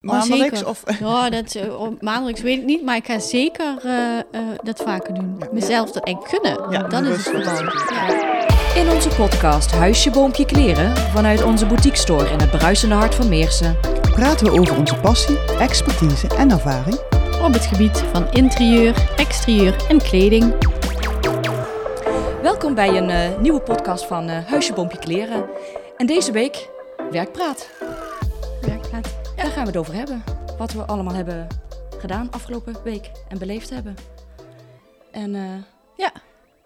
Maandelijks zeker. of... Ja, dat, op maandelijks weet ik niet, maar ik ga zeker eh, eh, dat vaker doen. Ja. Mezelf dat eigenlijk kunnen. Ja, dat is het. Ja. In onze podcast Huisje Boompje Kleren vanuit onze boutique store in het bruisende hart van Meersen. praten we over onze passie, expertise en ervaring. Op het gebied van interieur, exterieur en kleding. Welkom bij een eh, nieuwe podcast van eh, Huisje Boompje Kleren. En deze week Werkpraat. Gaan we het over hebben. Wat we allemaal hebben gedaan afgelopen week en beleefd hebben. En eh, Ja.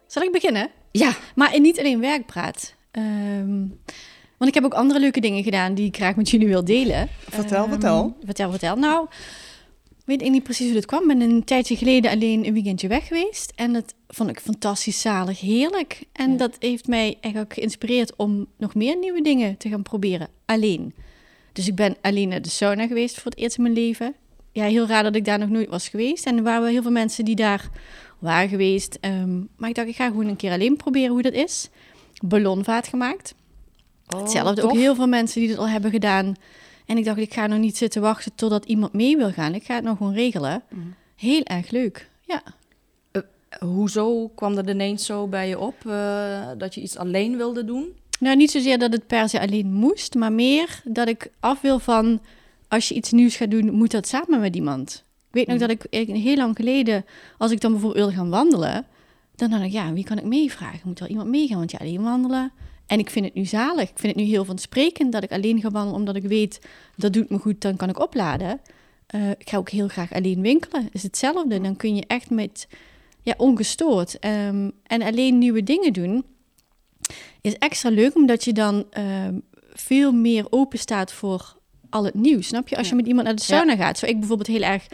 Zal ik beginnen? ja, Maar niet alleen werkpraat. Ehm, want ik heb ook andere leuke dingen gedaan die ik graag met jullie wil delen. Vertel, Ehm, vertel. Vertel, vertel. Nou, weet ik niet precies hoe dat kwam. Ik ben een tijdje geleden alleen een weekendje weg geweest. En dat vond ik fantastisch zalig, heerlijk. En Ja. dat heeft mij eigenlijk geïnspireerd om nog meer nieuwe dingen te gaan proberen. Alleen. Dus ik ben alleen naar de sauna geweest voor het eerst in mijn leven. Ja, heel raar dat ik daar nog nooit was geweest. En er waren wel heel veel mensen die daar waren geweest. Ehm, maar ik dacht, ik ga gewoon een keer alleen proberen hoe dat is. Ballonvaart gemaakt. Hetzelfde, ook heel veel mensen die dat al hebben gedaan. En ik dacht, ik ga nog niet zitten wachten totdat iemand mee wil gaan. Ik ga het nog gewoon regelen. Mhm. Heel erg leuk. Ja. Hoezo kwam dat ineens zo bij je op eh, dat je iets alleen wilde doen? Nou, niet zozeer dat het per se alleen moest, maar meer dat ik af wil van... als je iets nieuws gaat doen, moet dat samen met iemand. Ik weet nog Mhm. dat ik heel lang geleden... als ik dan bijvoorbeeld wil gaan wandelen... dan dacht ik, ja, wie kan ik meevragen? Moet er iemand meegaan? Want ja, alleen wandelen... En ik vind het nu zalig. Ik vind het nu heel vansprekend dat ik alleen ga wandelen... omdat ik weet, dat doet me goed, dan kan ik opladen. Eh, ik ga ook heel graag alleen winkelen. is hetzelfde. Dan kun je echt met... Ja, ongestoord. Ehm, en alleen nieuwe dingen doen is extra leuk, omdat je dan ehm, veel meer open staat voor al het nieuws. Snap je? Als je met iemand naar de sauna gaat, zou ik bijvoorbeeld heel erg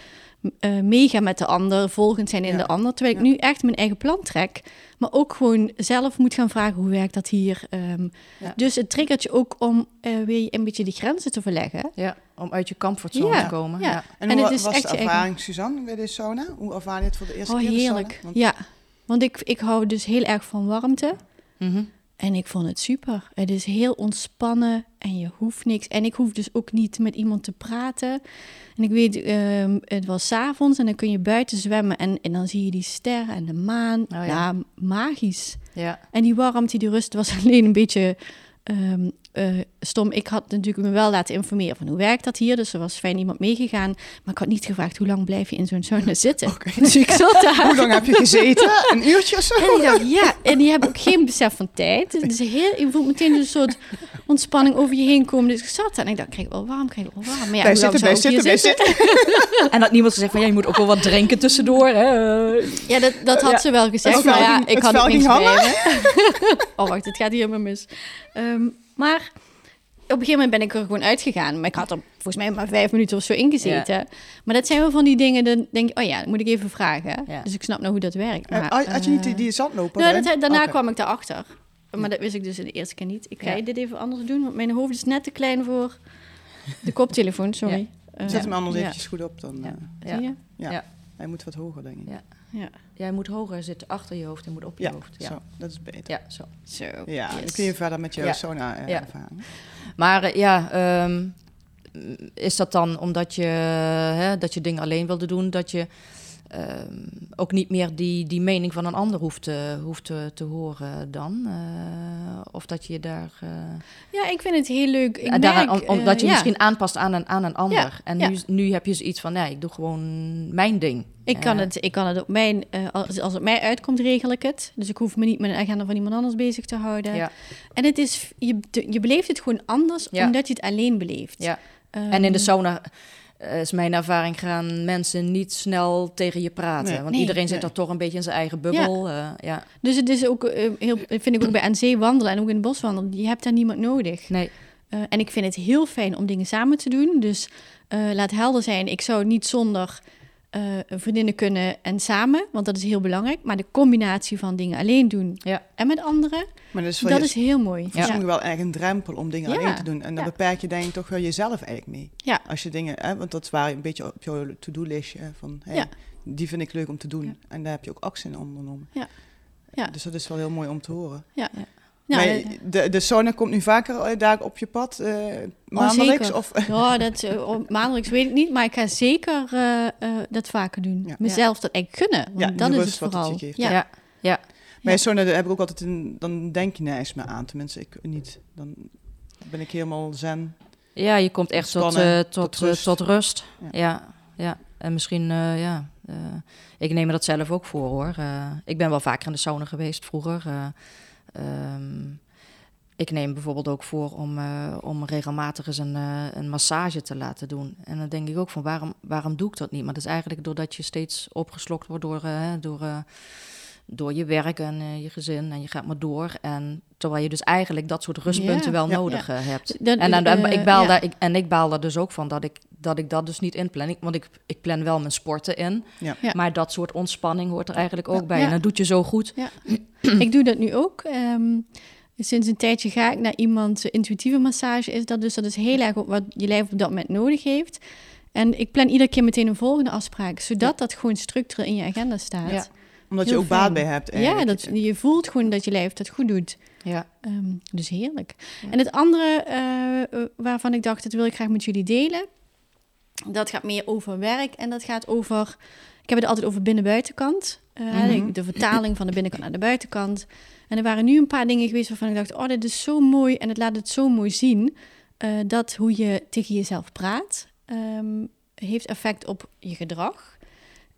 eh meegaan met de ander, volgend zijn in Ja. de ander, terwijl ik Ja. nu echt mijn eigen plan trek, maar ook gewoon zelf moet gaan vragen hoe werkt dat hier. Ehm, Ja. Dus het triggert je ook om eh, weer een beetje de grenzen te verleggen. Ja, om uit je comfortzone Ja, te komen. ja. Ja. En, En hoe het is was echt de je eigen- ervaring, Suzanne, bij de sauna? Hoe ervaar je het voor de eerste Oh, keer de heerlijk. sauna? Want- Ja, want ik, ik hou dus heel erg van warmte. Mhm. En ik vond het super. Het is heel ontspannen en je hoeft niks. En ik hoef dus ook niet met iemand te praten. En ik weet, ehm, het was 's avonds en dan kun je buiten zwemmen en, en dan zie je die sterren en de maan. ja. ja. magisch. ja. En die warmte, die rust was alleen een beetje ehm, eh, stom. Ik had natuurlijk me wel laten informeren van hoe werkt dat hier. Dus er was fijn iemand meegegaan. Maar ik had niet gevraagd hoe lang blijf je in zo'n sauna zitten. Oké. Dus ik zat daar. Hoe lang heb je gezeten? Een uurtje of zo? En dacht, ja, en die hebben ook geen besef van tijd. Het is heel, je voelt meteen een soort ontspanning over je heen komen. Dus ik zat daar en ik dacht, krijg ik wel warm, krijg ik wel warm. Maar ja, lang zitten, ik zitten, bij zitten. En dat niemand gezegd van ja, je moet ook wel wat drinken tussendoor. Hè? Ja, dat, dat had Ja. ze wel gezegd. Het Maar vel ja, ging- ik had ook ging niks bij. Oh, wacht, het gaat hier helemaal mis. Ehm, maar op een gegeven moment ben ik er gewoon uitgegaan. Maar ik had er volgens mij maar vijf minuten of zo ingezeten. Maar dat zijn wel van die dingen, dan denk ik, oh ja, dat moet ik even vragen. Ja. Dus ik snap nou hoe dat werkt. Maar, Had had je niet die, eh, die zandloper? Nou, dat, daarna kwam ik daarachter. Maar dat wist ik dus de eerste keer niet. Ik ga Ja. dit even anders doen, want mijn hoofd is net te klein voor de koptelefoon. Sorry. Eh, Zet hem anders ja. eventjes goed op. Dan, Ja. eh, Zie je? ja. Ja. Hij moet wat hoger, denk ik. Ja. Jij moet hoger zitten achter je hoofd en moet op je Ja, hoofd. Ja, zo. Dat is beter. ja zo. Zo. Ja, yes. dan kun je verder met je Ja. sauna eh, Ja. ervaring. Maar eh, ja, ehm, is dat dan omdat je, hè, dat je dingen alleen wilde doen, dat je ehm, ook niet meer die, die mening van een ander hoeft, te, hoeft te, te horen dan? Eh, of dat je daar... eh, Ja, ik vind het heel leuk. Ik daaraan- merk, om- omdat je eh, ja. misschien aanpast aan een, aan een ander. Ja, en ja. Nu, nu heb je zoiets van, nee, ik doe gewoon mijn ding. Ik kan, het, ik kan het op mijn, als, als het mij uitkomt, regel ik het. Dus ik hoef me niet met een agenda van iemand anders bezig te houden. En het is, je, je beleeft het gewoon anders, omdat je het alleen beleeft. ja. Ehm, En in de sauna eh, is mijn ervaring gaan mensen niet snel tegen je praten. Nee. want Nee. iedereen zit er toch een beetje in zijn eigen bubbel. Ja. ja. Dus het is ook, eh, heel, vind ik ook bij aan zee wandelen en ook in het bos wandelen. Je hebt daar niemand nodig. Nee. Eh, en ik vind het heel fijn om dingen samen te doen. Dus eh, laat helder zijn, ik zou niet zonder eh, vriendinnen kunnen en samen, want dat is heel belangrijk. Maar de combinatie van dingen alleen doen Ja. en met anderen, Maar dat is voor, dat je, is heel mooi. voor sommigen wel erg een drempel om dingen Ja. alleen te doen. En dan Ja. beperk je denk ik toch wel jezelf eigenlijk mee. Ja. Als je dingen, hè, want dat waren een beetje op je to-do-listje. hè, Van, hey, Ja. Die vind ik leuk om te doen. Ja. En daar heb je ook actie in ondernomen. Ja. Ja. Dus dat is wel heel mooi om te horen. Ja. Ja. Nou, maar de, de sauna komt nu vaker eh, daar op je pad, eh maandelijks? zeker. of, Ja, dat, op maandelijks weet ik niet, maar ik ga zeker eh, eh, dat vaker doen. Ja. Mezelf dat echt gunnen, want Ja, dat is het wat het vooral. je geeft. ja. Ja. Sauna daar heb ik ook altijd een, dan denk je nergens meer aan. Tenminste, ik niet. Dan ben ik helemaal zen. Ja, je komt echt tot, eh, tot, tot eh, rust. tot rust. Ja. Ja. ja, En misschien, eh, ja, ik neem me dat zelf ook voor hoor. Ik ben wel vaker in de sauna geweest vroeger. Eh, ehm, ik neem bijvoorbeeld ook voor om, om regelmatig eens een, een massage te laten doen. En dan denk ik ook van waarom, waarom doe ik dat niet? Maar dat is eigenlijk doordat je steeds opgeslokt wordt door, door, door je werk en eh, je gezin. En je gaat maar door. En terwijl je dus eigenlijk dat soort rustpunten Ja. wel Ja. nodig eh, hebt. Dat- En, dan, dan- eh, ik baal ja. daar, ik, en ik baal daar dus ook van dat ik, dat ik dat dus niet inplan. Ik, want ik, ik plan wel mijn sporten in. Ja. Ja. Maar dat soort ontspanning hoort er eigenlijk ook Ja. bij. Ja. En dat doet je zo goed. ik doe dat nu ook. Ehm, sinds een tijdje ga ik naar iemand, eh, intuïtieve massage is dat. Dus dat is heel erg op wat je lijf op dat moment nodig heeft. En ik plan iedere keer meteen een volgende afspraak, zodat dat gewoon structureel in je agenda staat. Omdat Heel je ook baat bij hebt. Ja, dat, je voelt gewoon dat je lijf dat goed doet. Ja. Ehm, dus heerlijk. Ja. En het andere eh, eh, waarvan ik dacht, dat wil ik graag met jullie delen. Dat gaat meer over werk en dat gaat over... Ik heb het altijd over binnen-buitenkant. Eh, Mhm. De vertaling van de binnenkant naar de buitenkant. En er waren nu een paar dingen geweest waarvan ik dacht... oh, dit is zo mooi en het laat het zo mooi zien... eh, dat hoe je tegen jezelf praat... ehm, heeft effect op je gedrag.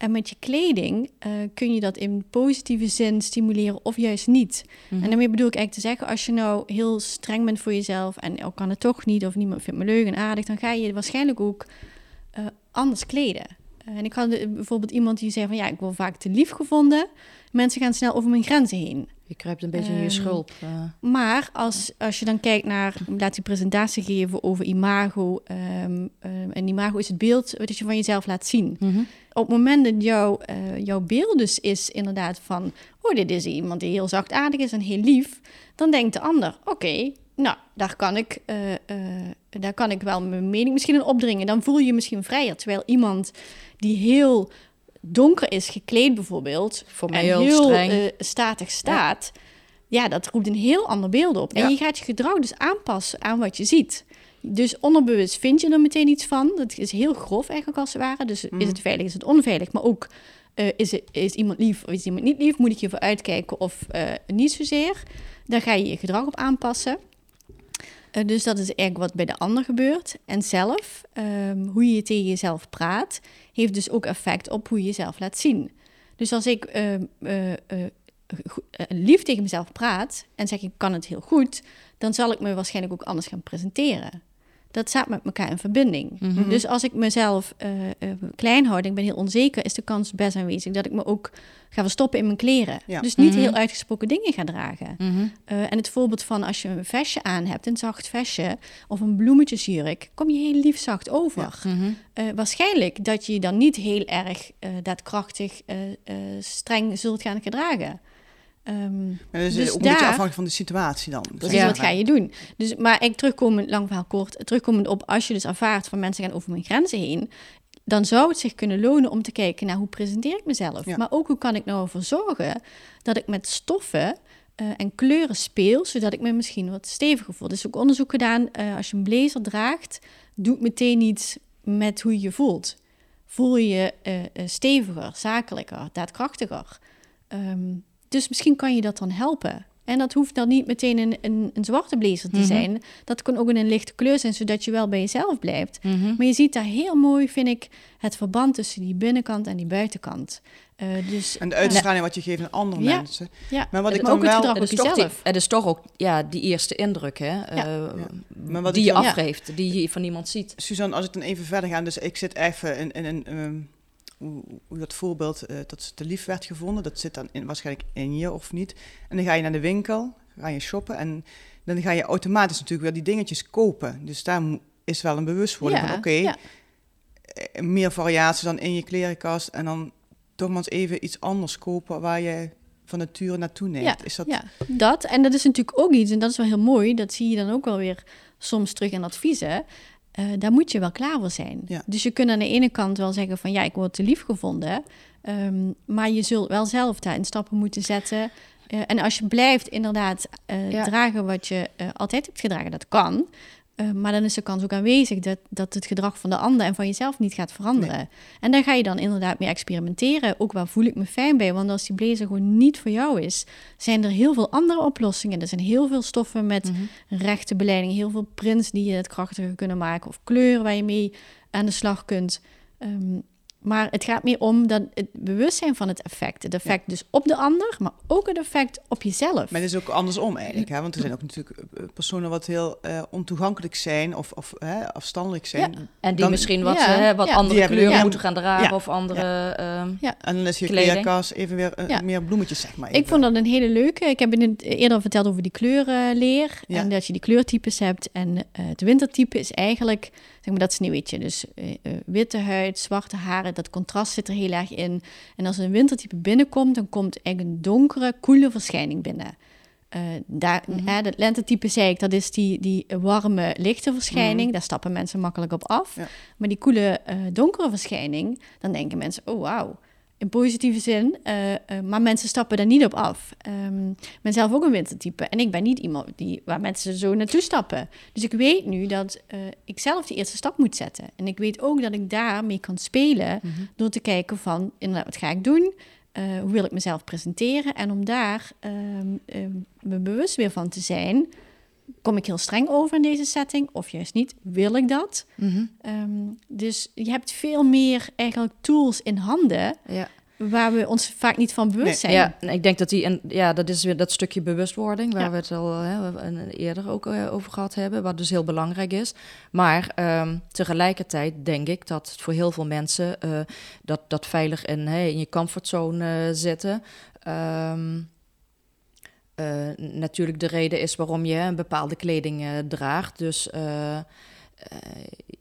En met je kleding eh, kun je dat in positieve zin stimuleren of juist niet. Mhm. En daarmee bedoel ik eigenlijk te zeggen, als je nou heel streng bent voor jezelf en ook kan het toch niet, of niemand vindt me leuk en aardig, dan ga je waarschijnlijk ook eh, anders kleden. Eh, en ik had bijvoorbeeld iemand die zei van ja, ik word vaak te lief gevonden. Mensen gaan snel over mijn grenzen heen. Je kruipt een beetje in je Ehm, schulp. Maar als, als je dan kijkt naar, laat die presentatie geven over imago. ehm, en imago is het beeld wat je van jezelf laat zien. Mhm. Op het moment dat jouw, eh, jouw beeld dus is inderdaad van... oh, dit is iemand die heel zachtaardig is en heel lief... dan denkt de ander, oké, nou, daar kan, ik, eh, eh, daar kan ik wel mijn mening misschien in opdringen. Dan voel je je misschien vrijer. Terwijl iemand die heel donker is gekleed bijvoorbeeld... Voor mij en heel, statig staat... Ja. dat roept een heel ander beeld op. Ja. En je gaat je gedrag dus aanpassen aan wat je ziet. Dus onderbewust vind je er meteen iets van. Dat is heel grof eigenlijk als het ware. Dus Mhm. is het veilig, is het onveilig? Maar ook, eh, is, het, is iemand lief of is iemand niet lief? Moet ik hiervoor uitkijken of eh, niet zozeer? Daar ga je je gedrag op aanpassen. Eh, dus dat is eigenlijk wat bij de ander gebeurt. En zelf, ehm, hoe je tegen jezelf praat, heeft dus ook effect op hoe je jezelf laat zien. Dus als ik ehm, eh, eh, eh, lief tegen mezelf praat en zeg ik kan het heel goed, dan zal ik me waarschijnlijk ook anders gaan presenteren. Dat staat met elkaar in verbinding. Mhm. Dus als ik mezelf eh, klein houd ik ben heel onzeker, is de kans best aanwezig dat ik me ook ga verstoppen in mijn kleren. Ja. Dus niet Mhm. heel uitgesproken dingen ga dragen. Mhm. Eh, en het voorbeeld van als je een vestje aan hebt, een zacht vestje of een bloemetjesjurk, kom je heel lief zacht over. Waarschijnlijk dat je je dan niet heel erg daadkrachtig streng zult gaan gedragen. Is Dus beetje daar- afhankelijk van de situatie dan. Precies, Ja. wat ga je doen? Dus, maar ik terugkomend, lang verhaal kort, terugkomend op als je dus ervaart van mensen gaan over mijn grenzen heen, dan zou het zich kunnen lonen om te kijken naar hoe presenteer ik mezelf. Ja. Maar ook hoe kan ik nou ervoor zorgen dat ik met stoffen eh, en kleuren speel, zodat ik me misschien wat steviger voel. Er is ook onderzoek gedaan, eh, als je een blazer draagt, doet meteen iets met hoe je je voelt. Voel je je eh, steviger, zakelijker, daadkrachtiger. Ehm, dus misschien kan je dat dan helpen. En dat hoeft dan niet meteen een, een, een zwarte blazer te Mhm. zijn. Dat kan ook in een lichte kleur zijn, zodat je wel bij jezelf blijft. Mhm. Maar je ziet daar heel mooi, vind ik, het verband tussen die binnenkant en die buitenkant. Eh, dus, En de uitstraling wat je geeft aan andere Ja. mensen. ja. Maar wat ik ook dan wel... Het is, op toch die, het is toch ook ja, die eerste indruk, hè? eh, Maar wat die je afgeeft, die je van iemand ziet. Suzanne, als ik dan even verder ga, dus ik zit even in, in een, ehm, hoe, hoe dat voorbeeld eh, dat ze te lief werd gevonden, dat zit dan in, waarschijnlijk in je of niet. En dan ga je naar de winkel, ga je shoppen en dan ga je automatisch natuurlijk weer die dingetjes kopen. Dus daar is wel een bewustwording van, oké, ja. eh, meer variatie dan in je klerenkast en dan toch maar eens even iets anders kopen waar je van nature naartoe neemt. Ja, is dat, ja, dat. En dat is natuurlijk ook iets, en dat is wel heel mooi, dat zie je dan ook wel weer soms terug in adviezen. Eh, daar moet je wel klaar voor zijn. Ja. Dus je kunt aan de ene kant wel zeggen van ja, ik word te lief gevonden. Ehm, maar je zult wel zelf daarin stappen moeten zetten. Eh, en als je blijft inderdaad eh, Ja. dragen wat je altijd hebt gedragen, dat kan. Eh, maar dan is de kans ook aanwezig dat, dat het gedrag van de ander en van jezelf niet gaat veranderen. En daar ga je dan inderdaad mee experimenteren. Ook waar voel ik me fijn bij. Want als die blazer gewoon niet voor jou is, zijn er heel veel andere oplossingen. Er zijn heel veel stoffen met Mhm. rechte beleiding, heel veel prints die je het krachtiger kunnen maken. Of kleuren waar je mee aan de slag kunt. Ehm, maar het gaat meer om dat het bewustzijn van het effect. Het effect dus op de ander, maar ook het effect op jezelf. Maar het is ook andersom eigenlijk, hè? want er zijn ook natuurlijk eh, personen wat heel eh, ontoegankelijk zijn of, of hè, afstandelijk zijn. En die Dan- misschien wat, Ja, hè, wat ja. andere kleuren ja. moeten gaan dragen Ja. of andere... ehm, En dan is je kleerkast even weer eh, Ja. meer bloemetjes, zeg maar. Ik vond dat een hele leuke. Ik heb in het eerder verteld over die kleurenleer. Ja. En dat je die kleurtypes hebt. En eh, het wintertype is eigenlijk, zeg maar, dat sneeuwwitje. Dus eh, eh, witte huid, zwarte haren, dat contrast zit er heel erg in. En als een wintertype binnenkomt, dan komt eigenlijk een donkere, koele verschijning binnen. Eh, daar, Mhm. hè, dat lentetype zei ik, dat is die, die warme, lichte verschijning. Daar stappen mensen makkelijk op af. Ja. Maar die koele, donkere verschijning, dan denken mensen, oh wauw. In positieve zin, eh, eh, maar mensen stappen daar niet op af. Ehm, ik ben zelf ook een wintertype en ik ben niet iemand die, waar mensen zo naartoe stappen. Dus ik weet nu dat eh, ik zelf die eerste stap moet zetten. En ik weet ook dat ik daarmee kan spelen mhm. door te kijken van, inderdaad, wat ga ik doen? Hoe wil ik mezelf presenteren? En om daar ehm, ehm, me bewust weer van te zijn, kom ik heel streng over in deze setting of juist niet? Wil ik dat? Mhm. Ehm, dus je hebt veel meer eigenlijk tools in handen Ja. waar we ons vaak niet van bewust Nee. zijn. Ja, en ik denk dat die, en ja, dat is weer dat stukje bewustwording waar Ja. we het al hè, we een- eerder ook eh, over gehad hebben, wat dus heel belangrijk is. Maar ehm, tegelijkertijd denk ik dat voor heel veel mensen eh, dat, dat veilig in, hè, in je comfortzone eh, zitten. ehm, eh, natuurlijk de reden is waarom je een bepaalde kleding eh, draagt. Dus eh,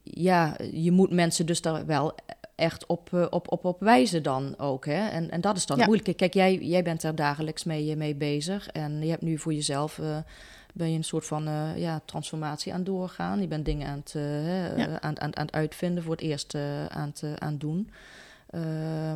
ja, je moet mensen dus daar wel echt op, op, op, op wijzen dan ook. Hè? En, en dat is dan Ja. moeilijk. Kijk, jij, jij bent er dagelijks mee, mee bezig. En je hebt nu voor jezelf... ben je een soort van ja, transformatie aan doorgaan. Je bent dingen aan het, Ja. aan, aan, aan het uitvinden, voor het eerst aan, het, aan doen.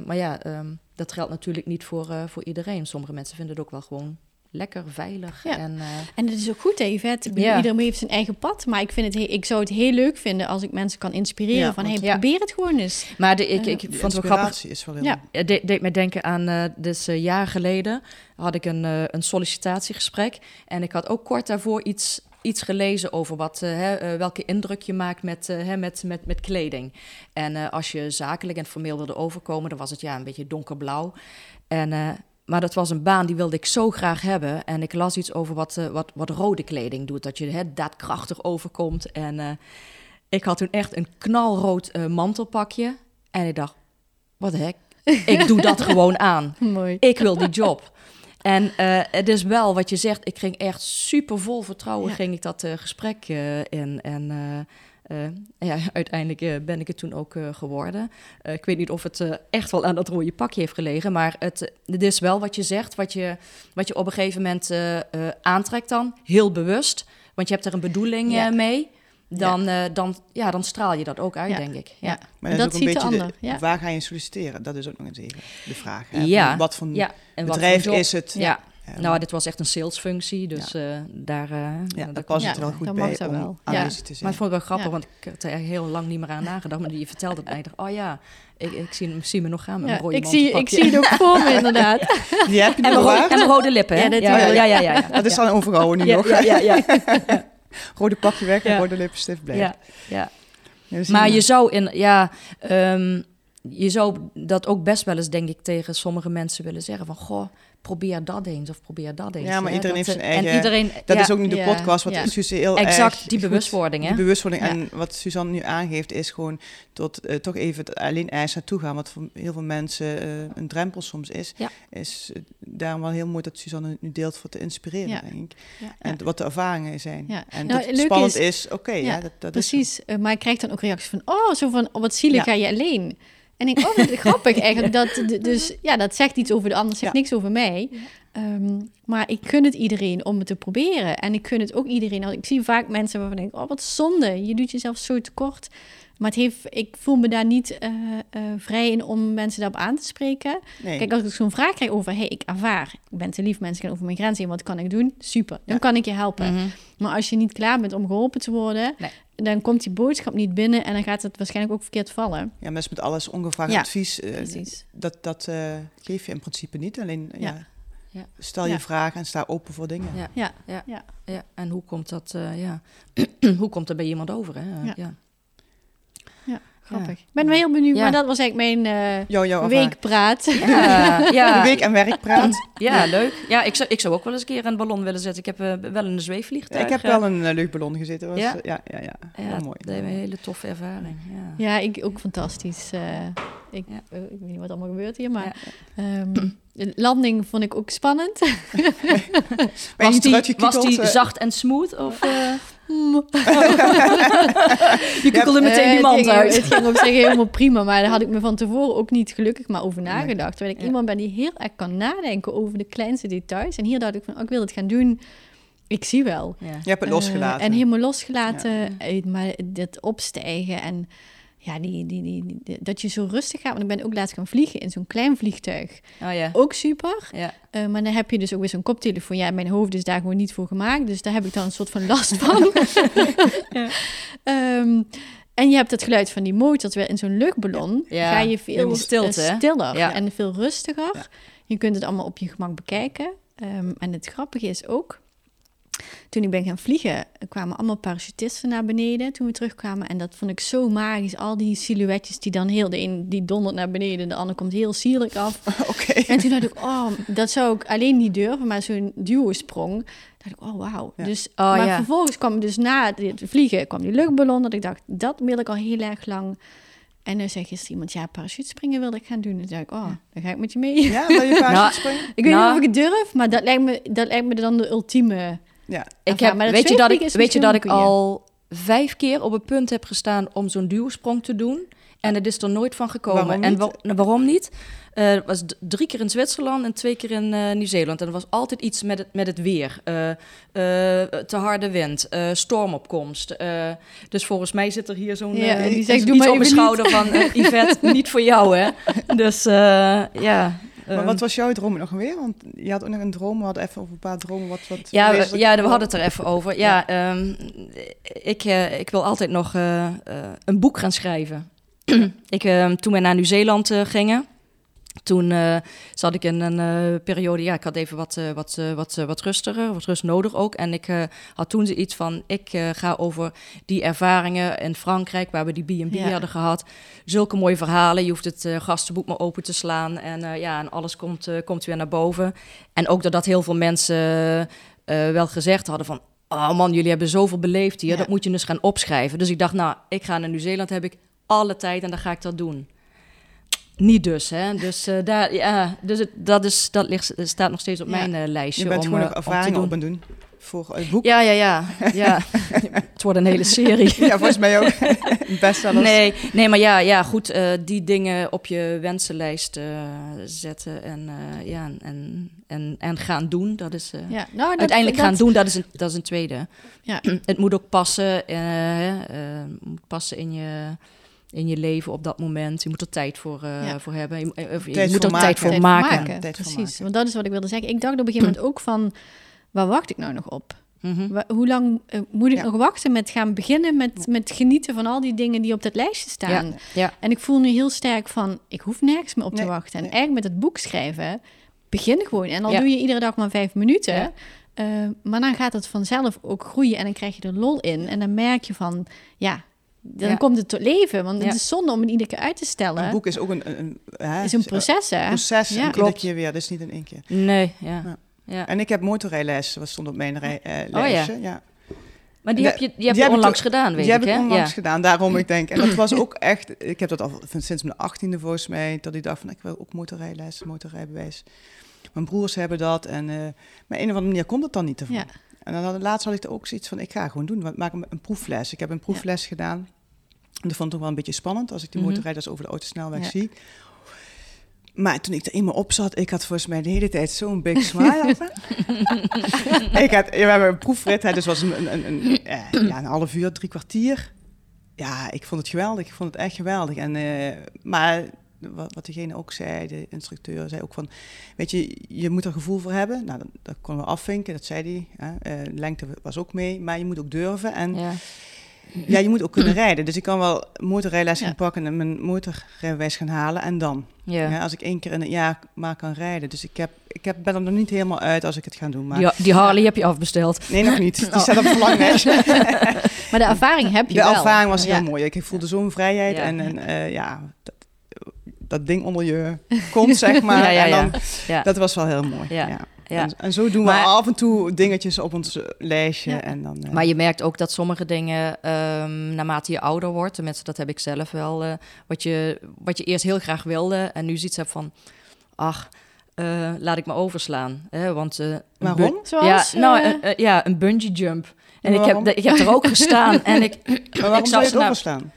Maar ja, ehm, dat geldt natuurlijk niet voor, voor iedereen. Sommige mensen vinden het ook wel gewoon lekker, veilig. Ja. En, eh, En dat is ook goed, hè, Yvette? Iedereen heeft zijn eigen pad. Maar ik, vind het he- ik zou het heel leuk vinden als ik mensen kan inspireren. Ja, van, want- hey, Ja. probeer het gewoon eens. maar de, ik, Eh, ik vond het wel grappig. is wel heel... Ja. Het deed, deed me denken aan, eh dus eh, jaren geleden had ik een, eh, een sollicitatiegesprek. En ik had ook kort daarvoor iets, iets gelezen over wat, hè, welke indruk je maakt met, hè, met, met, met kleding. En eh, als je zakelijk en formeel wilde overkomen, dan was het ja, een beetje donkerblauw. En, eh, maar dat was een baan die wilde ik zo graag hebben. En ik las iets over wat, eh, wat, wat rode kleding doet. Dat je hè, daadkrachtig overkomt. En eh, ik had toen echt een knalrood eh, mantelpakje. En ik dacht, wat de hek? Ik doe dat gewoon aan. Mooi. Ik wil die job. En het is wel wat je zegt. Ik ging echt super vol vertrouwen Ja. ging ik dat gesprek in. En eh, ja, uiteindelijk eh, ben ik het toen ook eh, geworden. Eh, ik weet niet of het eh, echt wel aan dat rode pakje heeft gelegen. Maar het, het is wel wat je zegt. Wat je, wat je op een gegeven moment aantrekt dan. Heel bewust. Want je hebt er een bedoeling Ja. mee. Dan, eh, dan, ja, dan straal je dat ook uit, Ja. denk ik. Ja. Maar dat, dat is ook ziet een de beetje ander, de, ja. waar ga je solliciteren? Dat is ook nog eens even de vraag. Hè? Ja. Wat voor Ja, en wat bedrijf voor is het? Ja, Nou, dit was echt een salesfunctie, dus eh, daar... eh, ja, dat Ja, het wel goed mag bij dat om wel. aanwezig te Maar ik vond het wel grappig, Ja. want ik had er heel lang niet meer aan nagedacht. Maar je vertelde het mij. Ik dacht, oh ja, ik, ik zie, zie me nog gaan met Ja, mijn rode ik, zie, ik zie het ook voor me, inderdaad. Die heb je En nog en rode lippen, hè? Ja, Ja, ja, ja, ja, ja. Dat is dan overgehouden nu ja, nog. ja, ja, ja, Rode pakje weg en rode lippenstift blijft. ja, Maar je je zou in, ja, ehm, je zou dat ook best wel eens, denk ik, tegen sommige mensen willen zeggen van, goh, probeer dat eens of probeer dat eens. Ja, maar iedereen Dat, heeft zijn eigen- En iedereen, Dat ja, is ook niet de Ja, podcast, wat ja. Suze heel exact erg die goed- bewustwording, hè? Die bewustwording. Ja. En wat Suzanne nu aangeeft, is gewoon tot eh, toch even alleen ijs naartoe gaan. Wat voor heel veel mensen eh, een drempel soms is. Ja. Is eh, daarom wel heel mooi dat Suzanne het nu deelt voor te inspireren, Ja. denk ik. Ja. En wat de ervaringen zijn. Ja. En Nou, dat spannend is- is, oké, Ja, ja, dat, dat is. Precies, eh, maar ik krijg dan ook reacties van, oh, zo van, oh, wat zielig, ga je alleen. En ik, oh, grappig eigenlijk. Dat, dus ja, dat zegt iets over de ander, zegt Ja. niks over mij. Ehm, maar ik gun het iedereen om het te proberen. En ik gun het ook iedereen. Ik zie vaak mensen waarvan ik denk, oh, wat zonde. Je doet jezelf zo tekort. Maar het heeft, ik voel me daar niet eh, eh, vrij in om mensen daarop aan te spreken. Nee. Kijk, als ik zo'n vraag krijg over, hey, ik ervaar, ik ben te lief, mensen gaan over mijn grens heen, wat kan ik doen? Super, dan Ja. kan ik je helpen. Mhm. Maar als je niet klaar bent om geholpen te worden, Nee. dan komt die boodschap niet binnen en dan gaat het waarschijnlijk ook verkeerd vallen. Ja, mensen met alles ongevraagd Ja, advies, Precies. dat, dat eh, geef je in principe niet. Alleen, ja. Ja. Ja. stel je Ja. vragen en sta open voor dingen. Ja. Ja, Ja. ja. Ja, en hoe komt dat, eh, ja. hoe komt dat bij iemand over, hè? Ja. Grappig. Ik ben wel heel benieuwd, Ja. maar dat was eigenlijk mijn eh, weekpraat. Ja, De ja. week- en werkpraat. ja, leuk. Ja, ik zou, ik zou ook wel eens een keer een ballon willen zetten. Ik heb eh, wel een zweefvliegtuig. ik heb eh, wel een uh, luchtballon gezeten. Was, Ja? ja? ja, ja, ja. Ja, Heel mooi. dat is een hele toffe ervaring. Ja. Ja, ik ook fantastisch. Eh, ik, Ja. eh, ik weet niet wat allemaal gebeurt hier, maar Ja. ehm, de landing vond ik ook spannend. Was die, was die eh? zacht en smooth? Of, eh, Mm. je kikkelde meteen Eh, die mand het ging, uit. Het ging op zich helemaal prima, maar daar had ik me van tevoren ook niet gelukkig maar over nagedacht. Terwijl ik Ja. iemand ben die heel erg kan nadenken over de kleinste details. En hier dacht ik van, oh, ik wil het gaan doen. Ik zie wel. Ja. Je hebt het losgelaten. Eh, en helemaal losgelaten. Ja. eh, Maar dit opstijgen en ja, die, die, die, die- dat je zo rustig gaat. Want ik ben ook laatst gaan vliegen in zo'n klein vliegtuig. Oh ja. Ook super. Ja. Eh, maar dan heb je dus ook weer zo'n koptelefoon. Ja, mijn hoofd is daar gewoon niet voor gemaakt. Dus daar heb ik dan een soort van last van. ja. Ehm, en je hebt het geluid van die motor. Terwijl in zo'n luchtballon Ja, ga je veel stilte, hè? stiller en veel rustiger. Je kunt het allemaal op je gemak bekijken. Ehm, en het grappige is ook... Toen ik ben gaan vliegen, kwamen allemaal parachutisten naar beneden toen we terugkwamen. En dat vond ik zo magisch. Al die silhouetjes die dan heel... De een die dondert naar beneden, de ander komt heel sierlijk af. Oké. En toen dacht ik, oh, dat zou ik alleen niet durven, maar zo'n duo-sprong. dacht ik, oh, wauw. Ja. Dus, Oh, maar ja. vervolgens kwam dus na het vliegen, kwam die luchtballon. Dat ik dacht, dat wil ik al heel erg lang. En dan zei gisteren iemand, ja, parachutespringen wilde ik gaan doen. En toen dacht ik, oh, dan ga ik met je mee. Ja, wil je Nou, springen? Ik weet Nou. niet of ik het durf, maar dat lijkt me, dat lijkt me dan de ultieme... Ja. Ik heb, Maar weet je dat ik, weet je dat ik al vijf keer op het punt heb gestaan om zo'n duwsprong te doen. En het is er nooit van gekomen. Waarom en wa- waarom niet? Eh, Het was drie keer in Zwitserland en twee keer in eh, Nieuw-Zeeland. En er was altijd iets met het, met het weer. Eh, eh, te harde wind, eh, stormopkomst. Eh, dus volgens mij zit er hier zo'n Ja, die zegt, iets doe maar op mijn even niet. schouder van... Yvette, niet voor jou, hè? Dus eh, ja... Maar ehm, wat was jouw droom nog weer? Want je had ook nog een droom. We hadden even over een paar dromen. Wat, wat Ja, we, ja, we hadden het er even over. Ja, ehm, ik, eh, ik wil altijd nog eh, eh, een boek gaan schrijven. ik, ehm, toen we naar Nieuw-Zeeland gingen, toen eh, zat ik in een eh, periode, ja, ik had even wat, eh, wat, wat, wat rustiger, wat rust nodig ook. En ik had toen zoiets van, ik ga over die ervaringen in Frankrijk, waar we die B&B Ja. hadden gehad. Zulke mooie verhalen, je hoeft het gastenboek maar open te slaan en ja, en alles komt, komt weer naar boven. En ook doordat heel veel mensen wel gezegd hadden van... Oh man, jullie hebben zoveel beleefd hier, Ja. dat moet je dus gaan opschrijven. Dus ik dacht, nou, ik ga naar Nieuw-Zeeland, heb ik alle tijd en dan ga ik dat doen. Niet dus, hè. Dus, eh, daar, ja, dus het, dat, is, dat ligt, staat nog steeds op Ja. mijn eh, lijstje Je bent om, gewoon eh, nog ervaringen doen. op en doen. Voor het boek. Ja, ja, ja. ja. het wordt een hele serie. Ja, volgens mij ook. Bestsellers. Nee, nee, maar ja, ja goed, eh, die dingen op je wensenlijst eh, zetten en, eh, ja, en, en, en gaan doen, dat is... eh, Ja, nou, dat, Uiteindelijk dat- gaan doen, dat is een, dat is een tweede. Ja. Het moet ook passen, eh, eh, moet passen in je, in je leven op dat moment. Je moet er tijd voor, eh, Ja. voor hebben. Je, eh, of je Tijd moet er tijd maken. voor Tijd maken. Tijd voor Precies, maken. want dat is wat ik wilde zeggen. Ik dacht op een gegeven moment ook van, waar wacht ik nou nog op? Mhm. Hoe lang eh, moet ik Ja. nog wachten met gaan beginnen met, met genieten van al die dingen die op dat lijstje staan? Ja, ja. En ik voel nu heel sterk van, ik hoef nergens meer op te Nee, wachten. En nee. eigenlijk met het boek schrijven, begin gewoon. En al Ja. doe je iedere dag maar vijf minuten, Ja. eh, maar dan gaat het vanzelf ook groeien en dan krijg je er lol in. En dan merk je van, ja, dan Ja. komt het tot leven. Want Ja. het is zonde om het iedere keer uit te stellen. Een boek is ook een, een, een, hè, Het is een proces, hè? proces. Ja. iedere Klopt. keer weer. Dat is niet in één keer. Nee, ja. Ja. ja. En ik heb motorrijles. Dat stond op mijn rij, eh, Oh, ja. lijstje. ja. Maar die heb je, die die heb je heb ik onlangs gedaan, weet Die heb ik, onlangs Ja. gedaan, daarom ik denk. En dat was ook echt, ik heb dat al sinds mijn achttiende volgens mij, dat ik dacht van ik wil ook motorrijles, motorrijbewijs. Mijn broers hebben dat en eh maar een of andere manier komt het dan niet ervan. Ja. En dan laatst had ik er ook zoiets van ik ga gewoon doen, want maak een, een proefles. Ik heb een proefles gedaan. Dat vond ik wel een beetje spannend als ik die Mhm. motorrijders over de autosnelweg Ja. zie. Maar toen ik er eenmaal op zat, ik had volgens mij de hele tijd zo'n big smile. ik had, we hebben een proefrit, hè, dus was een, een, een, een, eh, ja, een half uur, drie kwartier. Ja, ik vond het geweldig. Ik vond het echt geweldig. En, eh, maar wat, wat degene ook zei, de instructeur zei ook van... Weet je, je moet er gevoel voor hebben. Nou, dat, dat konden we afvinken, dat zei hij. Hè. Eh, lengte was ook mee, maar je moet ook durven. En Ja. Ja, je moet ook kunnen rijden. Dus ik kan wel motorrijles Ja. gaan pakken en mijn motorrijbewijs gaan halen. En dan? Ja. Ja, als ik één keer in het jaar maar kan rijden. Dus ik, heb, ik heb, ben er nog niet helemaal uit als ik het ga doen. Maar... Die, die Harley heb je afbesteld. Nee, nog niet. Die Oh. staat op verlanglijst. Maar de ervaring heb je De wel. ervaring was heel mooi. Ik voelde zo'n vrijheid. En, en eh, ja, dat, dat ding onder je kont, zeg maar. En dan, Ja. Dat was wel heel mooi. Ja. Ja. En, en zo doen Maar- we af en toe dingetjes op ons eh, lijstje. Ja. En dan, eh, Maar je merkt ook dat sommige dingen, ehm, naarmate je ouder wordt, tenminste dat heb ik zelf wel, eh, wat, je, wat je eerst heel graag wilde en nu ziet hebt van, ach, eh, laat ik me overslaan. Hè, want, eh, Waarom? Zoals, ja, nou, ja, een bungee jump. En ik heb, ik heb er ook gestaan en ik, maar waarom ik zou je het nou- overstaan?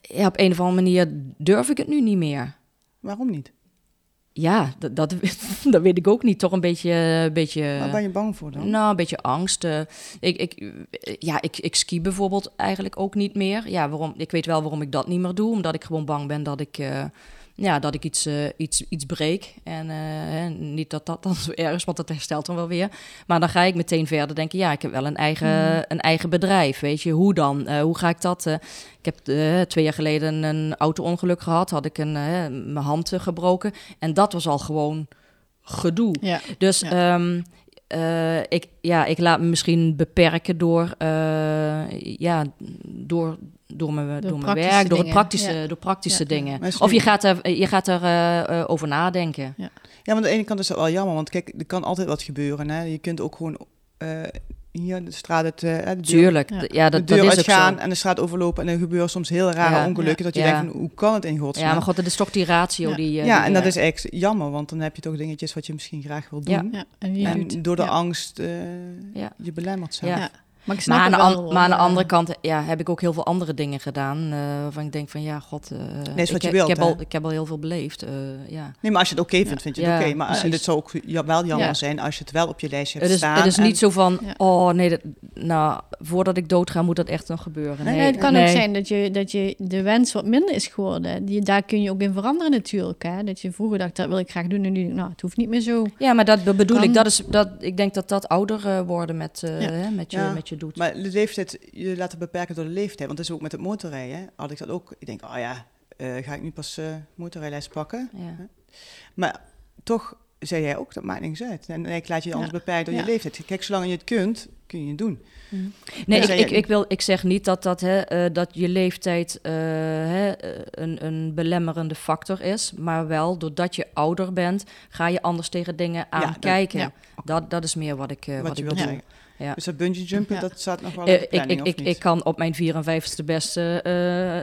ja, op een of andere manier durf ik het nu niet meer. Waarom niet? Ja, dat, dat, dat weet ik ook niet. Toch een beetje... Een beetje Waar ben je bang voor dan? Nou, een beetje angst. eh. ik, ik, eh, ja, ik, ik ski bijvoorbeeld eigenlijk ook niet meer. Ja, waarom, ik weet wel waarom ik dat niet meer doe. Omdat ik gewoon bang ben dat ik, eh, ja, dat ik iets, eh, iets, iets breek. En eh, niet dat dat dan zo erg is, want dat herstelt dan wel weer. Maar dan ga ik meteen verder denken... ja, ik heb wel een eigen, een eigen bedrijf, weet je. Hoe dan? Eh, hoe ga ik dat... ik heb twee jaar geleden een auto-ongeluk gehad. Had ik een, mijn hand gebroken. En dat was al gewoon gedoe. Ja. Dus Ja. ehm, eh, ik, ja, ik laat me misschien beperken door, ja, door, door mijn, door mijn werk, door, het praktische, ja. door praktische Ja. dingen. Of je gaat er, je gaat er eh, eh, over nadenken. Ja, maar aan de ene kant is dat wel jammer, want kijk, er kan altijd wat gebeuren. Hè? Je kunt ook gewoon eh, hier de straat het, eh, de deur, Tuurlijk, Ja. d- ja, de dat, deur dat is ook uitgaan zo. en de straat overlopen. En er gebeuren soms heel rare Ja. ongelukken dat je Ja. denkt, van, hoe kan het in godsnaam? Ja, maar god, dat is toch die ratio Ja. die... ja, die- en dat is eigenlijk jammer, want dan heb je toch dingetjes wat je misschien graag wil doen. Ja, en En doet- door de ja. angst eh, Ja. je belemmerd zijn. Maar ik snap Maar aan, het an- maar aan de eh, andere kant ja, heb ik ook heel veel andere dingen gedaan. eh, waarvan ik denk van ja, god. eh, is wat ik, wilt, ik, heb hè? al, ik heb al heel veel beleefd. eh, ja. Nee, maar als je het oké vindt, vind je het Ja, oké. Maar precies. en dit zou ook wel jammer Ja. zijn als je het wel op je lijstje hebt Het is, staan. het is en- niet zo van, Ja. oh nee, dat, nou, voordat ik doodga moet dat echt nog gebeuren. Nee, het kan nee. ook zijn dat je, dat je de wens wat minder is geworden. Die, daar kun je ook in veranderen natuurlijk. Hè? Dat je vroeger dacht, dat wil ik graag doen. En nu denk ik, nou, het hoeft niet meer zo. Ja, maar dat be- bedoel Kan. ik. Dat is, dat, ik denk dat dat ouder eh, worden met, eh, Ja. hè, met, je, Ja. met je doet. Maar de leeftijd, je laten beperken door de leeftijd. Want dat is ook met het motorrijden. hè. Had ik dat ook. Ik denk, oh ja, eh, ga ik nu pas eh motorrijles pakken? ja. Maar toch zei jij ook, dat maakt niks uit. En ik laat je anders beperken door Ja. je leeftijd. Kijk, zolang je het kunt, kun je doen. Nee, Ja. ik, ik, wil, ik zeg niet dat, dat, hè, eh, dat je leeftijd eh, hè, een, een belemmerende factor is. Maar wel, doordat je ouder bent, ga je anders tegen dingen aankijken. ja. Dat, dat is meer wat ik, eh, wat, ik bedoel. zeggen. Ja. Dus dat bungee jumpen, Ja. dat staat nog wel Eh, in de ik, planning, ik, of ik, niet? ik kan op mijn 54ste beste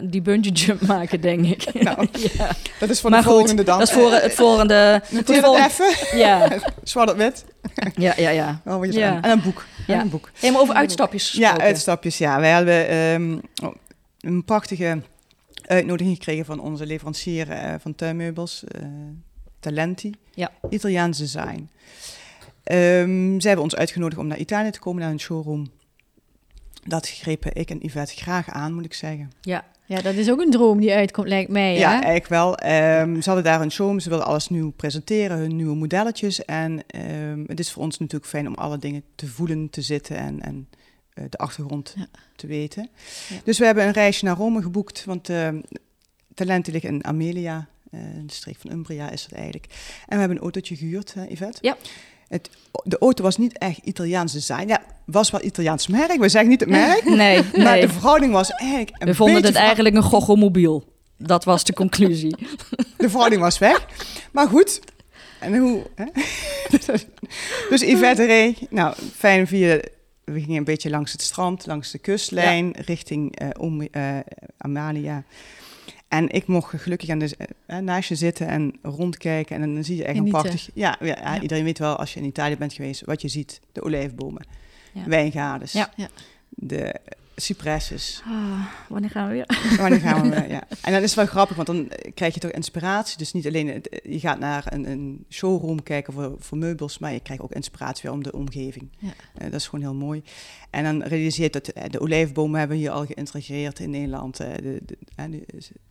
eh, die bungee jump maken, denk ik. Nou, ja. dat is voor Maar de goed, volgende dan. Dat is voor het volgende... Noteer dat even. Ja, Zwart op wit. ja, ja, ja. Oh, wat je Ja. En een boek. Ja. En een boek. Hey, maar over uitstapjes Ja, uitstapjes. Ja, wij hebben ehm, oh, een prachtige uitnodiging gekregen van onze leverancier eh, van tuinmeubels, eh, Talenti. Ja. Italiaans design. Ehm, zij hebben ons uitgenodigd om naar Italië te komen, naar een showroom. Dat grepen ik en Yvette graag aan, moet ik zeggen. Ja, Ja, dat is ook een droom die uitkomt, lijkt mij. Ja, hè? eigenlijk wel. Ehm, ze hadden daar een showroom, ze wilden alles nieuw presenteren, hun nieuwe modelletjes. En ehm, het is voor ons natuurlijk fijn om alle dingen te voelen, te zitten en, en eh, de achtergrond Ja. te weten. Ja. Dus we hebben een reisje naar Rome geboekt, want Talenten liggen in Amelia, eh, de streek van Umbria is het eigenlijk. En we hebben een autootje gehuurd, hè, Yvette? Ja. Het, de auto was niet echt Italiaans design. Ja, was wel Italiaans merk. We zeggen niet het merk. nee, Maar nee. de verhouding was eigenlijk een We vonden het eigenlijk een gogomobiel. Dat was de conclusie. De verhouding was weg. Maar goed. En hoe... Hè? dus Yvette reed. Nou, fijn via... We gingen een beetje langs het strand, langs de kustlijn, richting eh, om, eh, Amalia. En ik mocht gelukkig aan de, eh, naast je zitten en rondkijken. En dan zie je echt een prachtig... Ja, ja, Ja. iedereen weet wel als je in Italië bent geweest, wat je ziet. De olijfbomen. Ja. de cypresses. Ah, wanneer gaan we weer? Wanneer gaan we weer? Ja. En dan is het wel grappig, want dan krijg je toch inspiratie. Dus niet alleen, het- je gaat naar een, een showroom kijken voor, voor meubels, maar je krijgt ook inspiratie weer om de omgeving. Ja. Eh, dat is gewoon heel mooi. En dan realiseer je dat eh, de olijfbomen hebben we hier al geïntegreerd in Nederland. eh, de, de, eh, de,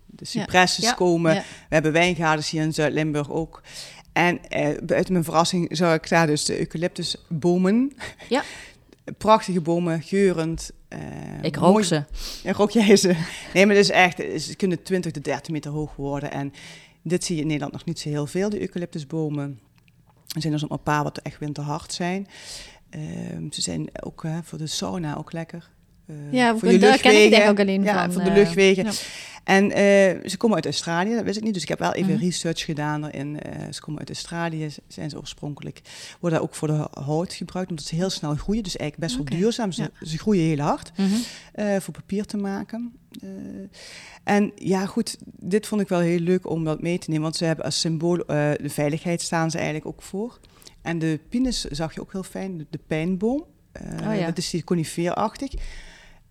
de cypresses Ja. komen. Ja. We hebben wijngaarden hier in Zuid-Limburg ook. En eh, buiten mijn verrassing zag ik daar dus de eucalyptusbomen. Ja. Prachtige bomen, geurend. eh, Ik rook mooi- ze. ja, rook jij ze? Nee, maar het is echt, ze kunnen 20 tot 30 meter hoog worden. En dit zie je in Nederland nog niet zo heel veel, de eucalyptusbomen. Er zijn er zo'n paar wat echt winterhard zijn. Ehm, ze zijn ook voor de sauna ook lekker. Eh, Ja, voor je daar ken ik het luchtwegen. echt ook alleen ja, van. voor de eh, luchtwegen. ja. En eh, ze komen uit Australië, dat wist ik niet. Dus ik heb wel even Mhm. research gedaan erin. Eh, ze komen uit Australië, zijn ze oorspronkelijk. Worden ook voor de hout gebruikt, omdat ze heel snel groeien. Dus eigenlijk best wel duurzaam. Ze, ja. ze groeien heel hard Mhm. voor papier te maken. En ja, goed, dit vond ik wel heel leuk om dat mee te nemen, want ze hebben als symbool de veiligheid staan ze eigenlijk ook voor. En de pinus zag je ook heel fijn, de, de pijnboom. Oh ja. Dat is die conifeerachtig.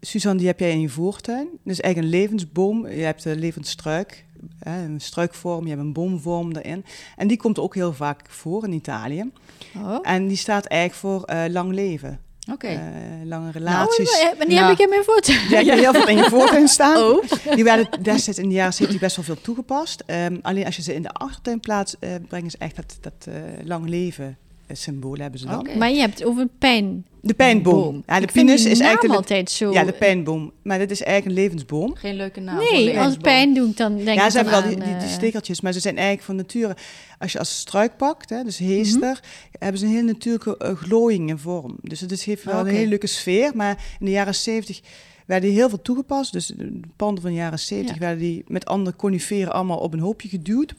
Suzanne, die heb jij in je voortuin. Dat is eigenlijk een levensboom. Je hebt een levend struik, hè, een struikvorm, je hebt een boomvorm erin. En die komt ook heel vaak voor in Italië. Oh. En die staat eigenlijk voor eh, lang leven. Oké. Eh, lange Nou, relaties. eh, Nou. heb ik in mijn foto? Ja, je hebt heel veel in je voortuin staan. Oh. Die werden destijds in de jaren 70 best wel veel toegepast. Ehm, alleen als je ze in de achtertuin plaatst, eh, brengen ze echt dat, dat lang leven symbool hebben ze dan. Maar je hebt over pijn. De pijnboom. Boom. Ja, de Ik vind pinus die is naam eigenlijk altijd zo... ja, de pijnboom. Maar dit is eigenlijk een levensboom. Geen leuke naam. voor Nee, als pijn doe ik dan denk ja, ik ze dan hebben wel die, die, die eh, stekeltjes, maar ze zijn eigenlijk van nature... Als je als struik pakt, hè, dus Mhm. heester, hebben ze een heel natuurlijke uh, glooiing vorm. Dus het is, heeft wel een hele leuke sfeer. Maar in de jaren 70 werden die heel veel toegepast. Dus de panden van de jaren 70 Ja. werden die met andere coniferen allemaal op een hoopje geduwd.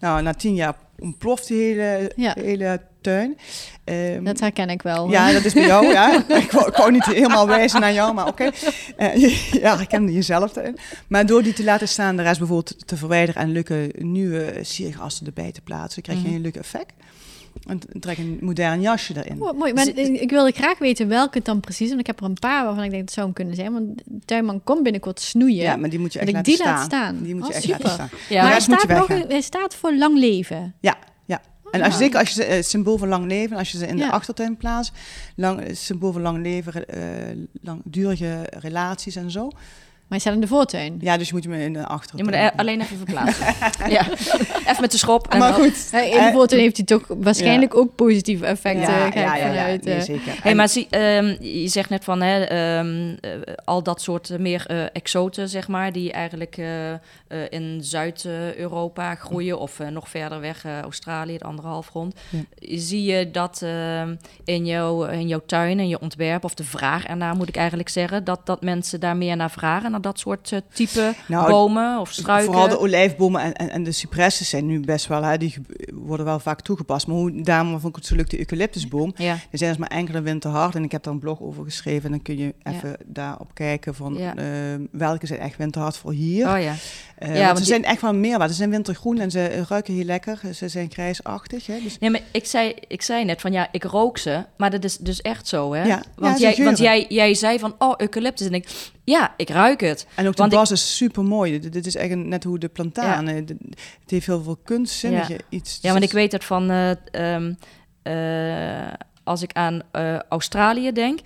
Nou, na tien jaar ontploft die hele, Ja. hele tuin. Ehm, Dat herken ik wel. ja, dat is bij jou, ja. Ik wou, ik wou niet helemaal wijzen naar jou, maar oké. Eh, ja, ik ken jezelf. Maar door die te laten staan, de rest bijvoorbeeld te verwijderen en leuke nieuwe siergassen erbij te plaatsen, krijg je Mhm. een leuk effect. En trek een modern jasje erin. Oh, mooi, maar Dus- ik wilde graag weten welke het dan precies is. Want ik heb er een paar waarvan ik denk dat zou hem kunnen zijn. Want de tuinman komt binnenkort snoeien. Ja, maar die moet je echt ik laten die staan. laat staan. Die moet je Oh, echt super. laten staan. Ja, maar hij rest moet je staat, nog, hij staat voor lang leven. Ja, ja. En als je, Ah. zeker als je ze, eh, het symbool van lang leven, als je ze in Ja. de achtertuin plaatst, lang, het symbool van lang leven, eh, langdurige relaties en zo. Maar hij staat in de voortuin. Ja, dus je moet hem in de Je achtertuin. moet er alleen even verplaatsen. ja. Even met de schop. en maar dan- goed. In de Eh, voortuin heeft hij toch waarschijnlijk ook positieve effecten. ja, ja, ja, ja, vanuit, nee, eh. zeker. Hey, En- maar zie, ehm, je zegt net van hè, ehm, eh, al dat soort meer eh, exoten, zeg maar, die eigenlijk in Zuid-Europa groeien of nog verder weg, Australië, de andere halfrond. Zie je dat ehm, in, jouw, in jouw tuin, in je ontwerp, of de vraag ernaar moet ik eigenlijk zeggen, dat, dat mensen daar meer naar vragen, naar dat soort eh, type Nou, bomen of struiken? Vooral de olijfbomen en, en, en de cypressen zijn nu best wel, hè, die worden wel vaak toegepast. Maar hoe, daarom vond ik het zo leuk, de eucalyptusboom. Ja, Er zijn dus maar enkele winterhard en ik heb daar een blog over geschreven. En dan kun je Ja. even daarop kijken van Ja. eh, welke zijn echt winterhard voor hier. oh ja. Eh, Ja, want ze die- zijn echt wel meer. Ze zijn wintergroen en ze ruiken heel lekker. Ze zijn grijsachtig. Hè, dus Nee, maar ik zei, ik zei net van ja, ik rook ze, maar dat is dus echt zo, hè? Ja, want ja, jij, want jij, jij zei van oh, eucalyptus en ik, ja, ik ruik het. En ook de Want ik- bas is super mooi. Dit, is echt net hoe de plantaan. eh, dit- Het heeft heel veel kunstzinnige iets. Ja, want ik weet het van eh, ehm, eh, als ik aan eh, Australië denk.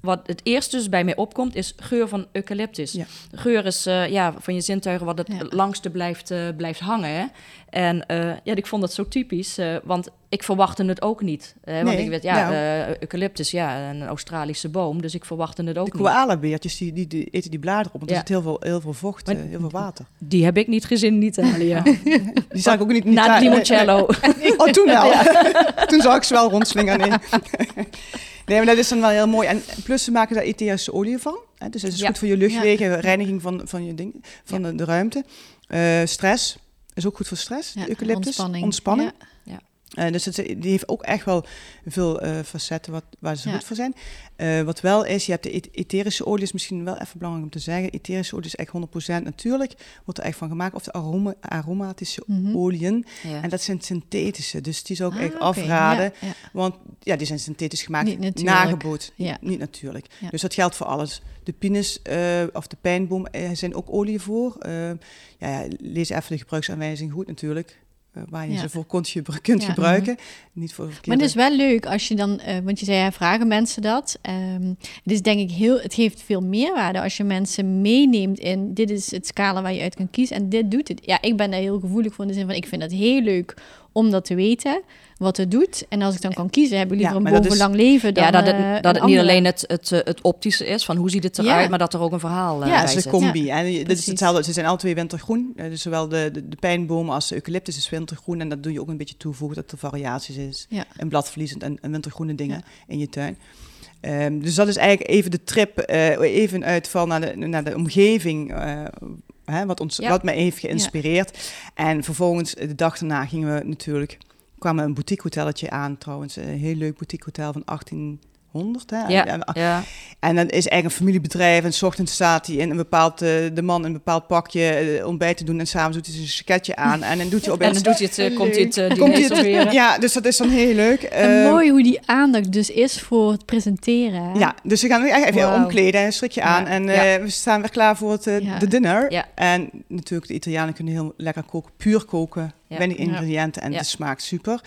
Wat het eerste dus bij mij opkomt, is geur van eucalyptus. Ja. Geur is eh, ja, van je zintuigen wat het Ja. langste blijft, eh, blijft hangen. Hè? En eh, ja, ik vond dat zo typisch, eh, want ik verwachtte het ook niet. Eh, want Nee, ik weet, ja, nou. eh, eucalyptus, ja, een Australische boom, dus ik verwachtte het ook De niet. koalabeertjes die, die, die eten die bladeren op. Want Ja. er zit heel veel, heel veel vocht, Maar- heel veel water. Die heb ik niet gezien in Italië. Die zag ik ook niet in Na Italië. limoncello. Oh, toen wel. toen zag ik ze wel rondslingeren. Nee. nee, maar dat is dan wel heel mooi. En plus ze maken daar etherische olie van. Hè? Dus dat is Ja. goed voor je luchtwegen, reiniging van, van je ding, van de, de ruimte. Eh, stress is ook goed voor stress. Ja, eucalyptus. ontspanning. Ontspanning. Ja. Uh, dus het, die heeft ook echt wel veel uh, facetten wat, waar ze Ja. goed voor zijn. Uh, wat wel is, je hebt de et- etherische olie, is misschien wel even belangrijk om te zeggen. Etherische olie is echt 100% natuurlijk, wordt er echt van gemaakt. Of de aroma, aromatische Mhm. oliën. Ja. En dat zijn synthetische, dus die zou ik Ah, echt afraden. ja. Want ja, die zijn synthetisch gemaakt, Niet nageboot, niet natuurlijk. Dus dat geldt voor alles. De pinus eh, of de pijnboom eh, zijn ook olie voor. Eh, ja, ja, lees even de gebruiksaanwijzing goed natuurlijk. Eh, waar je Ja. ze voor kunt, kunt Ja. gebruiken. Niet voor Maar het is wel leuk als je dan, eh, want je zei, ja, vragen mensen dat. Ehm, het is denk ik heel, het geeft veel meerwaarde als je mensen meeneemt in, dit is het scala waar je uit kan kiezen en dit doet het. Ja, ik ben daar heel gevoelig voor in de zin van, ik vind het heel leuk om dat te weten, wat het doet. En als ik dan kan kiezen, heb ik liever Ja, een bovenlang leven dan ja, dat eh, het, een dat het niet alleen het, het, eh, het optische is, van hoe ziet het eruit, Ja. maar dat er ook een verhaal eh, Ja, Ja, is zit. een combi. En dit is hetzelfde. Ze zijn alle twee wintergroen. Eh, Dus zowel de, de, de pijnboom als de eucalyptus is wintergroen. En dat doe je ook een beetje toevoegen dat er variaties is. Ja. En bladverliezend en, en wintergroene dingen in je tuin. Ehm, dus dat is eigenlijk even de trip, eh, even een uitval naar de, naar de omgeving. eh, hè, wat, ons, Ja. wat mij heeft geïnspireerd. En vervolgens, eh, de dag daarna, gingen we natuurlijk... kwamen een boutique hotelletje aan trouwens. Een heel leuk boutique hotel van 1800. Hè? Ja, En- ja. en dat is eigenlijk een familiebedrijf. En s ochtends staat hij in een bepaald, eh, de man in een bepaald pakje eh, ontbijt te doen. En s'avonds doet hij zijn jacketje aan. En dan doet hij op En dan doet hij het, eh, komt hij het eh, Komt diner hij het- serveren. ja, dus dat is dan heel leuk. En Eh, mooi hoe die aandacht dus is voor het presenteren. hè? Ja, dus we gaan nu echt even Wauw. omkleden, een strikje aan. Ja. En eh, Ja. we staan weer klaar voor het eh, Ja. de dinner. Ja. En natuurlijk, de Italianen kunnen heel lekker koken, puur koken. Ja. Weinig ingrediënten en Ja. de smaakt super.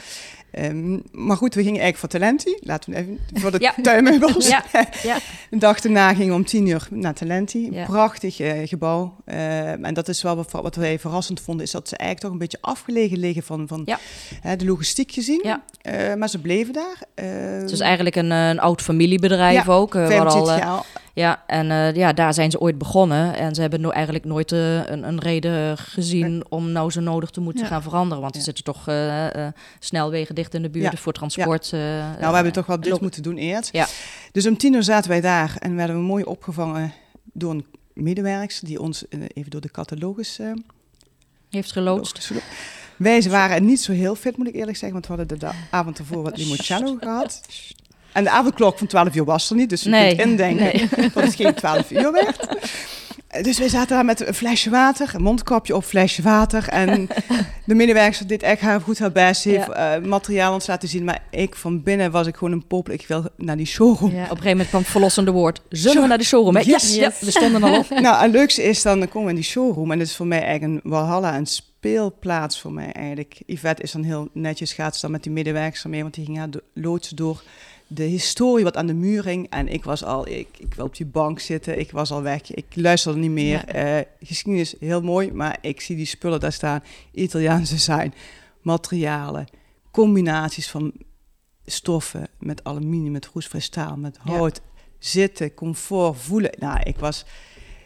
Ehm, maar goed, we gingen eigenlijk voor Talenti. Laten we even voor de Ja. tuinmeubels. Ja, ja. De dag daarna gingen we om tien uur naar Talenti. Een prachtig eh, gebouw. Eh, en dat is wel wat, wat wij verrassend vonden, is dat ze eigenlijk toch een beetje afgelegen liggen van, van de logistiek gezien. Ja. Eh, maar ze bleven daar. Het is eigenlijk een, eh, een oud familiebedrijf ook. eh, waar 25 al, eh, jaar. Ja, en eh, ja, daar zijn ze ooit begonnen. En ze hebben no eigenlijk nooit eh, een, een reden gezien om nou zo nodig te moeten Ja. gaan veranderen. Want er Ja. zitten toch eh, snelwegen dicht in de buurt Ja. voor transport. Nou, we hebben toch wel dit moeten doen eerst. Ja. Dus om tien uur zaten wij daar en werden we mooi opgevangen door een medewerkster die ons even door de catalogus heeft geloodst. loodst. Wij waren niet zo heel fit, moet ik eerlijk zeggen, want we hadden de, avond ervoor wat limoncello gehad. En de avondklok van 12 uur was er niet, dus je Nee, kunt indenken nee. dat het geen 12 uur werd. Dus wij zaten daar met een flesje water, een mondkapje op, flesje water. En de medewerker deed echt haar goed haar best, heeft materiaal ons laten zien. Maar ik van binnen was ik gewoon een popel. Ik wil naar die showroom. Ja. Op een gegeven moment kwam het verlossende woord. Zullen we naar de showroom? Yes. Yes, ja, we stonden al op. Nou, het leukste is dan, dan komen we in die showroom. En dat is voor mij eigenlijk een Walhalla, een speelplaats voor mij eigenlijk. Yvette is dan heel netjes, gaat ze dan met die medewerkers mee, want die ging haar loodsen door de historie wat aan de muur hing. En ik was al, ik, ik wil op die bank zitten, ik was al weg, ik luisterde niet meer. Eh, geschiedenis, heel mooi, maar ik zie die spullen daar staan. Italiaans design, materialen, combinaties van stoffen met aluminium, met roestvrij staal, met Ja. hout. Zitten, comfort, voelen. Nou, ik was...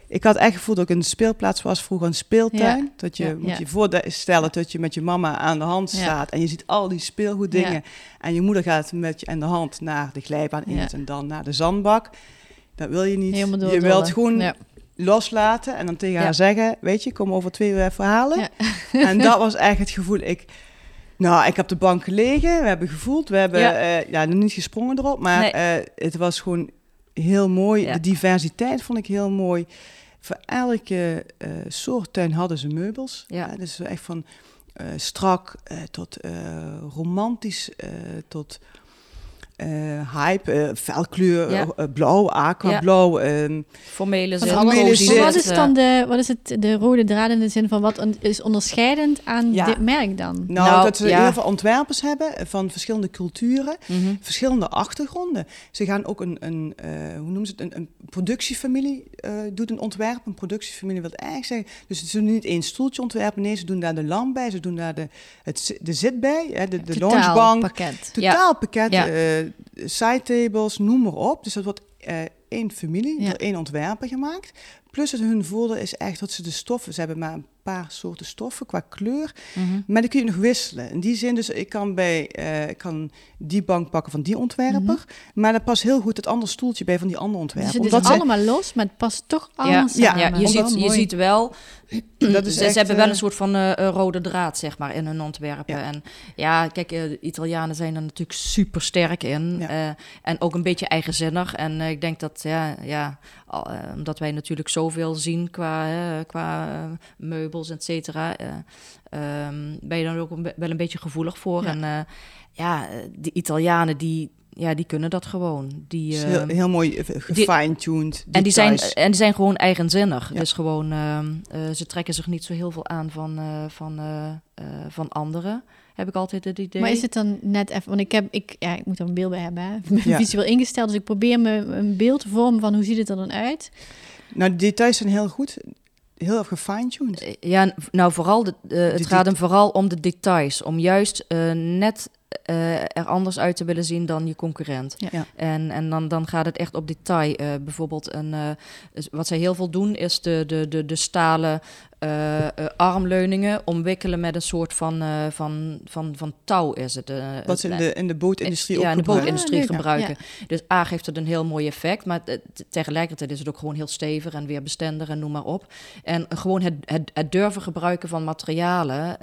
Ik had echt gevoeld dat ik een speelplaats was, vroeger een speeltuin. Ja. Dat je Ja. moet Ja. je voorstellen dat je met je mama aan de hand staat en je ziet al die speelgoeddingen. En je moeder gaat met je aan de hand naar de glijbaan eerst en dan naar de zandbak. Dat wil je niet. Je wilt gewoon loslaten en dan tegen haar zeggen, weet je, kom over twee uur even halen. Ja. En dat was eigenlijk het gevoel. Ik, nou, ik heb de bank gelegen, we hebben gevoeld, we hebben Ja. nog niet gesprongen erop, maar Nee. eh, het was gewoon heel mooi. De diversiteit vond ik heel mooi. Voor elke eh, soort tuin hadden ze meubels. Ja. Eh, dus echt van eh, strak tot romantisch, tot eh, hype, eh, felkleur, Ja. eh, blauw, aquablauw. ehm, Formele zin, formele zin. Wat is dan de, wat is het, de rode draad in de zin van wat on- is onderscheidend aan Ja. dit merk dan? nou, Nou, dat ze ja. heel veel ontwerpers hebben van verschillende culturen. mhm. verschillende achtergronden. Ze gaan ook een, een eh, hoe noemen ze het, een, een productiefamilie eh, doet een ontwerp. Een productiefamilie wil eigenlijk zeggen, dus ze doen niet één stoeltje ontwerpen, nee, ze doen daar de lamp bij, ze doen daar de, het, de zit bij, hè, de, de Totaal loungebank, pakket. totaalpakket, Ja. Side tables, noem maar op. Dus dat wordt eh, één familie Ja. door één ontwerper gemaakt. Plus het hun voordeel is echt dat ze de stoffen, ze hebben maar een paar soorten stoffen qua kleur, Mhm. maar die kun je nog wisselen. In die zin, dus ik kan, bij, eh, ik kan die bank pakken van die ontwerper, Mhm. maar dan past heel goed het andere stoeltje bij van die andere ontwerper. Dus het is Omdat ze- allemaal los, maar het past toch allemaal Ja, samen. ja, je, ziet, je Mooi. ziet wel, dat is ze, echt, ze hebben wel eh, een soort van eh, rode draad, zeg maar, in hun ontwerpen. Ja. En ja, kijk, de Italianen zijn er natuurlijk super sterk in. Ja. eh, en ook een beetje eigenzinnig. En eh, ik denk dat, ja, ja omdat wij natuurlijk zoveel zien qua, qua eh, meubels, et cetera, eh, ehm, ben je dan ook een wel een beetje gevoelig voor. Ja. En eh, ja, die Italianen, die, ja, die kunnen dat gewoon. Die, heel, ehm, heel mooi eh, gefine-tuned. en die, zijn, en die zijn gewoon eigenzinnig. Ja. Dus gewoon, ehm, eh, ze trekken zich niet zo heel veel aan van, van, van anderen. Heb ik altijd het idee. Maar is het dan net even, want ik heb, ik, ja, ik moet er een beeld bij hebben, hè. Ik ben Ja. visueel ingesteld, dus ik probeer me een beeld te vormen van hoe ziet het er dan uit. Nou, de details zijn heel goed. Heel erg gefine-tuned. Eh, Ja, nou vooral, de, het gaat hem vooral om de details. Om juist eh, net eh, er anders uit te willen zien dan je concurrent. Ja. En, en dan, dan gaat het echt op detail. Bijvoorbeeld, een, is- wat zij heel veel doen, is de, de, de, de stalen eh, eh, armleuningen omwikkelen met een soort van, eh, van, van, van touw is het. Wat ze in de, in de bootindustrie ook ja, in de gebruiken. bootindustrie Ah, gebruiken. Dus A geeft het een heel mooi effect, maar te- te- tegelijkertijd is het ook gewoon heel stevig en weer bestendig en noem maar op. En gewoon het, het, het durven gebruiken van materialen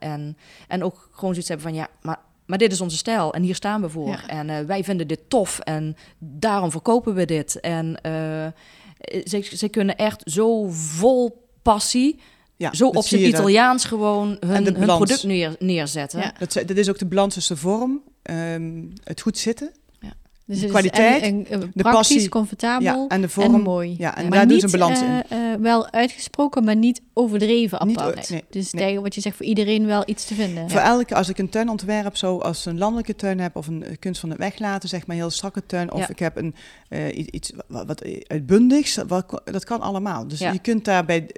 en, en ook gewoon zoiets hebben van ja, maar, maar dit is onze stijl en hier staan we voor. Ja. En wij vinden dit tof en daarom verkopen we dit. En ze, ze kunnen echt zo vol passie, Ja, zo op zijn dan. Italiaans gewoon hun, hun product neer, neerzetten. Ja. Dat, dat is ook de balans tussen vorm, ehm, het goed zitten Dus De is kwaliteit, en- en- en de praktisch, passie, comfortabel ja, en de en vorm. mooi. Ja, en daar doen niet, ze een balans in. eh, eh, wel uitgesproken, maar niet overdreven Niet apart. nee, dus nee. tegen wat je zegt, voor iedereen wel iets te vinden. Voor elke, als ik een tuin ontwerp, zo als een landelijke tuin heb of een eh, kunst van het weglaten, zeg maar heel strakke tuin, of ik heb een eh, iets wat, wat uitbundigs, wat, dat kan allemaal. Dus je kunt daar bij,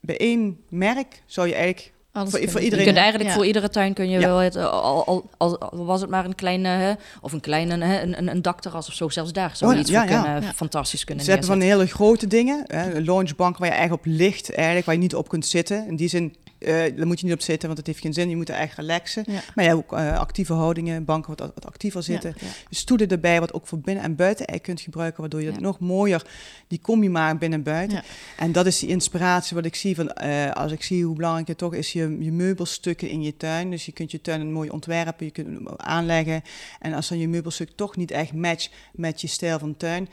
bij één merk, zou je eigenlijk Alles voor-. Je kunt eigenlijk Ja. voor iedere tuin kun je Ja. wel het, al, al, al, al was het maar een kleine, hè, of een kleine, hè, een, een, een dakterras of zo, zelfs daar zou Oh, je iets ja, voor ja. kunnen, Ja. fantastisch kunnen Ze hebben van hele grote dingen, hè, een launchbank waar je eigenlijk op ligt, eigenlijk, waar je niet op kunt zitten. In die zin, eh daar moet je niet op zitten, want het heeft geen zin. Je moet er echt relaxen. Ja. Maar je hebt ook eh, actieve houdingen, banken wat, wat actiever zitten. Ja. stoelen erbij, wat ook voor binnen en buiten eigenlijk kunt gebruiken, waardoor je Ja. het nog mooier die combi maakt binnen en buiten. Ja. En dat is die inspiratie wat ik zie van, eh, als ik zie hoe belangrijk het toch is, je, je meubelstukken in je tuin. Dus je kunt je tuin een mooi ontwerpen, je kunt hem aanleggen. En als dan je meubelstuk toch niet echt matcht met je stijl van tuin,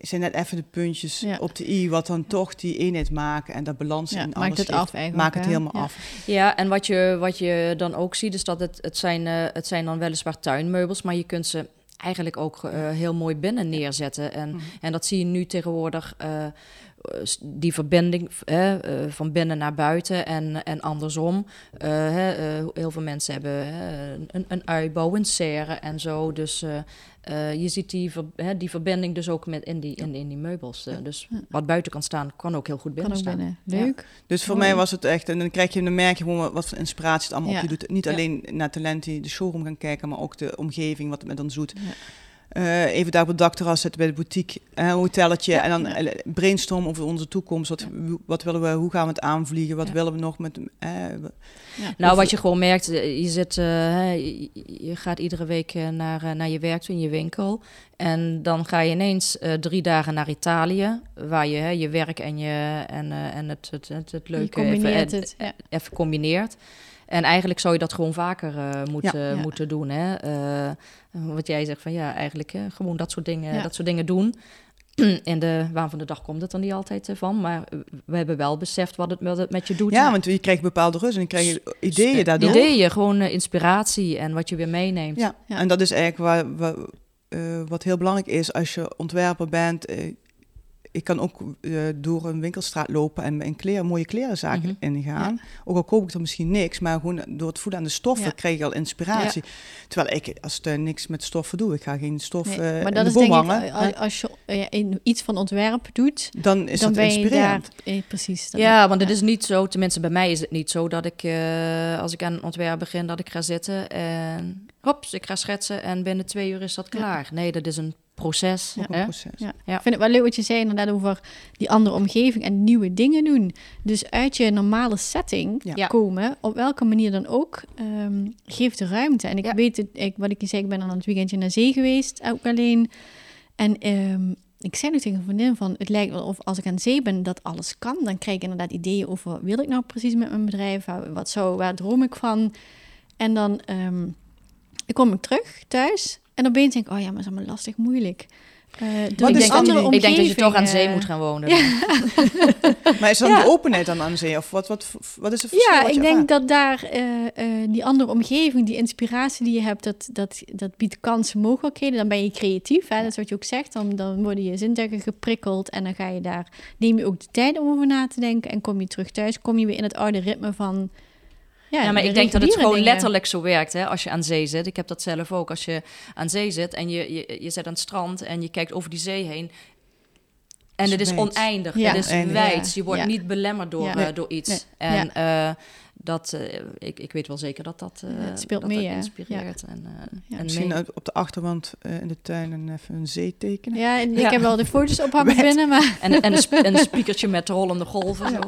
zijn net even de puntjes Ja. op de i, wat dan toch die eenheid maken en dat balans Ja, in maakt alles het af eigenlijk, Maakt het helemaal Ja. af. Ja, en wat je, wat je dan ook ziet, is dat het, het, zijn, eh, het zijn dan weliswaar tuinmeubels, maar je kunt ze eigenlijk ook eh, heel mooi binnen neerzetten. En, Mhm. en dat zie je nu tegenwoordig, eh, die verbinding eh, eh, van binnen naar buiten en, en andersom. Eh, hè, eh, heel veel mensen hebben hè, een, een uitbouw, een serre en zo. Dus eh, eh, je ziet die, ver- hè, die verbinding dus ook met in die, in, in die meubels. Eh, dus wat buiten kan staan, kan ook heel goed binnen Kan ook staan. binnen. Leuk. Dus voor Mooi. mij was het echt, en dan krijg je, dan merk je gewoon wat- voor inspiratie het allemaal Ja. op je doet. Niet Ja. alleen naar Talenti, de showroom gaan kijken, maar ook de omgeving, wat het met ons doet. Eh, even daar op het dakterras zitten bij de boutique, een hotelletje. Ja. En dan Ja. brainstormen over onze toekomst. Wat, wat willen we, hoe gaan we het aanvliegen? Wat Ja. willen we nog met... eh. Nou, wat je gewoon merkt, eh, je, zit, eh, hè, je, gaat iedere week naar, naar je werk toe in je winkel. En dan ga je ineens drie dagen naar Italië, waar je hè, je werk en, je, en, en het, het, het, het leuke even, combineert het. Ja. even combineert. En eigenlijk zou je dat gewoon vaker eh, moeten, Ja. moeten doen. Hè? Eh, wat jij zegt van ja, eigenlijk gewoon dat soort dingen, Ja. dat soort dingen doen. In de waan van de dag komt het dan niet altijd eh, van. Maar we hebben wel beseft wat het, wat het met je doet. ja, want je krijgt bepaalde rust en je krijgt ideeën Eh, daardoor. Ideeën, gewoon inspiratie en wat je weer meeneemt. Ja. En dat is eigenlijk waar, waar, wat heel belangrijk is als je ontwerper bent. Ik kan ook eh, door een winkelstraat lopen en in kleren, mooie klerenzaken Mhm. ingaan. Ook al koop ik er misschien niks, maar gewoon door het voelen aan de stoffen Ja. krijg je al inspiratie. Terwijl ik als tuin niks met stoffen doe. Ik ga geen stof Nee, eh, maar in dat de is denk ik, hangen. eh, als, je in iets van ontwerp doet, dan is dan dat ben je daar... inspirerend. eh, precies. dan- Ja, want het is niet zo, tenminste bij mij is het niet zo dat ik, eh, als ik aan een ontwerp begin, dat ik ga zitten en hops, ik ga schetsen en binnen twee uur is dat klaar. Nee, dat is een proces. Ook een hè? proces. Ja. Ja. Ik vind het wel leuk wat je zei inderdaad over die andere omgeving en nieuwe dingen doen. Dus uit je normale setting Ja. Komen, op welke manier dan ook, ehm geeft de ruimte. En ik Ja. weet het, ik, wat ik je zei, ik ben aan het weekendje naar zee geweest, ook alleen. En ehm, ik zei nu tegen een vriendin van, het lijkt wel of als ik aan zee ben dat alles kan. Dan krijg ik inderdaad ideeën over, wat wil ik nou precies met mijn bedrijf? Wat zou, waar droom ik van? En dan ehm, ik kom ik terug thuis en opeens denk ik, oh ja, maar dat is allemaal lastig, moeilijk. Eh die is ik, denk, andere dat je- ik denk dat je toch aan zee moet gaan wonen. Maar is dan Ja. de openheid dan aan zee? Of wat, wat, wat is het verschil? Ja, ik denk ervaart? dat daar eh, eh, die andere omgeving, die inspiratie die je hebt, dat, dat, dat biedt kansen, mogelijkheden. Dan ben je creatief, hè? dat is wat je ook zegt. Dan, dan worden je zintuigen geprikkeld en dan ga je daar, neem je ook de tijd om over na te denken. En kom je terug thuis, kom je weer in het oude ritme van. Ja, Ja, maar ik denk dat het gewoon dingen. letterlijk zo werkt hè, als je aan zee zit. Ik heb dat zelf ook. Als je aan zee zit en je, je, je zit aan het strand en je kijkt over die zee heen. En is het is wijd. oneindig, Ja. het is wijd. Je wordt Ja. niet belemmerd door, Ja. eh, door iets. Nee. En eh, dat, eh, ik, ik weet wel zeker dat dat, eh, Ja, het speelt dat mee, dat hè. inspireert. En, Ja. en Misschien mee- uit- op de achterwand eh, in de tuin een, even een zee tekenen. Ja, en ik Ja. heb wel de foto's ophangen binnen, maar... en, en, een, sp- een speakertje met rollende golven. Zo.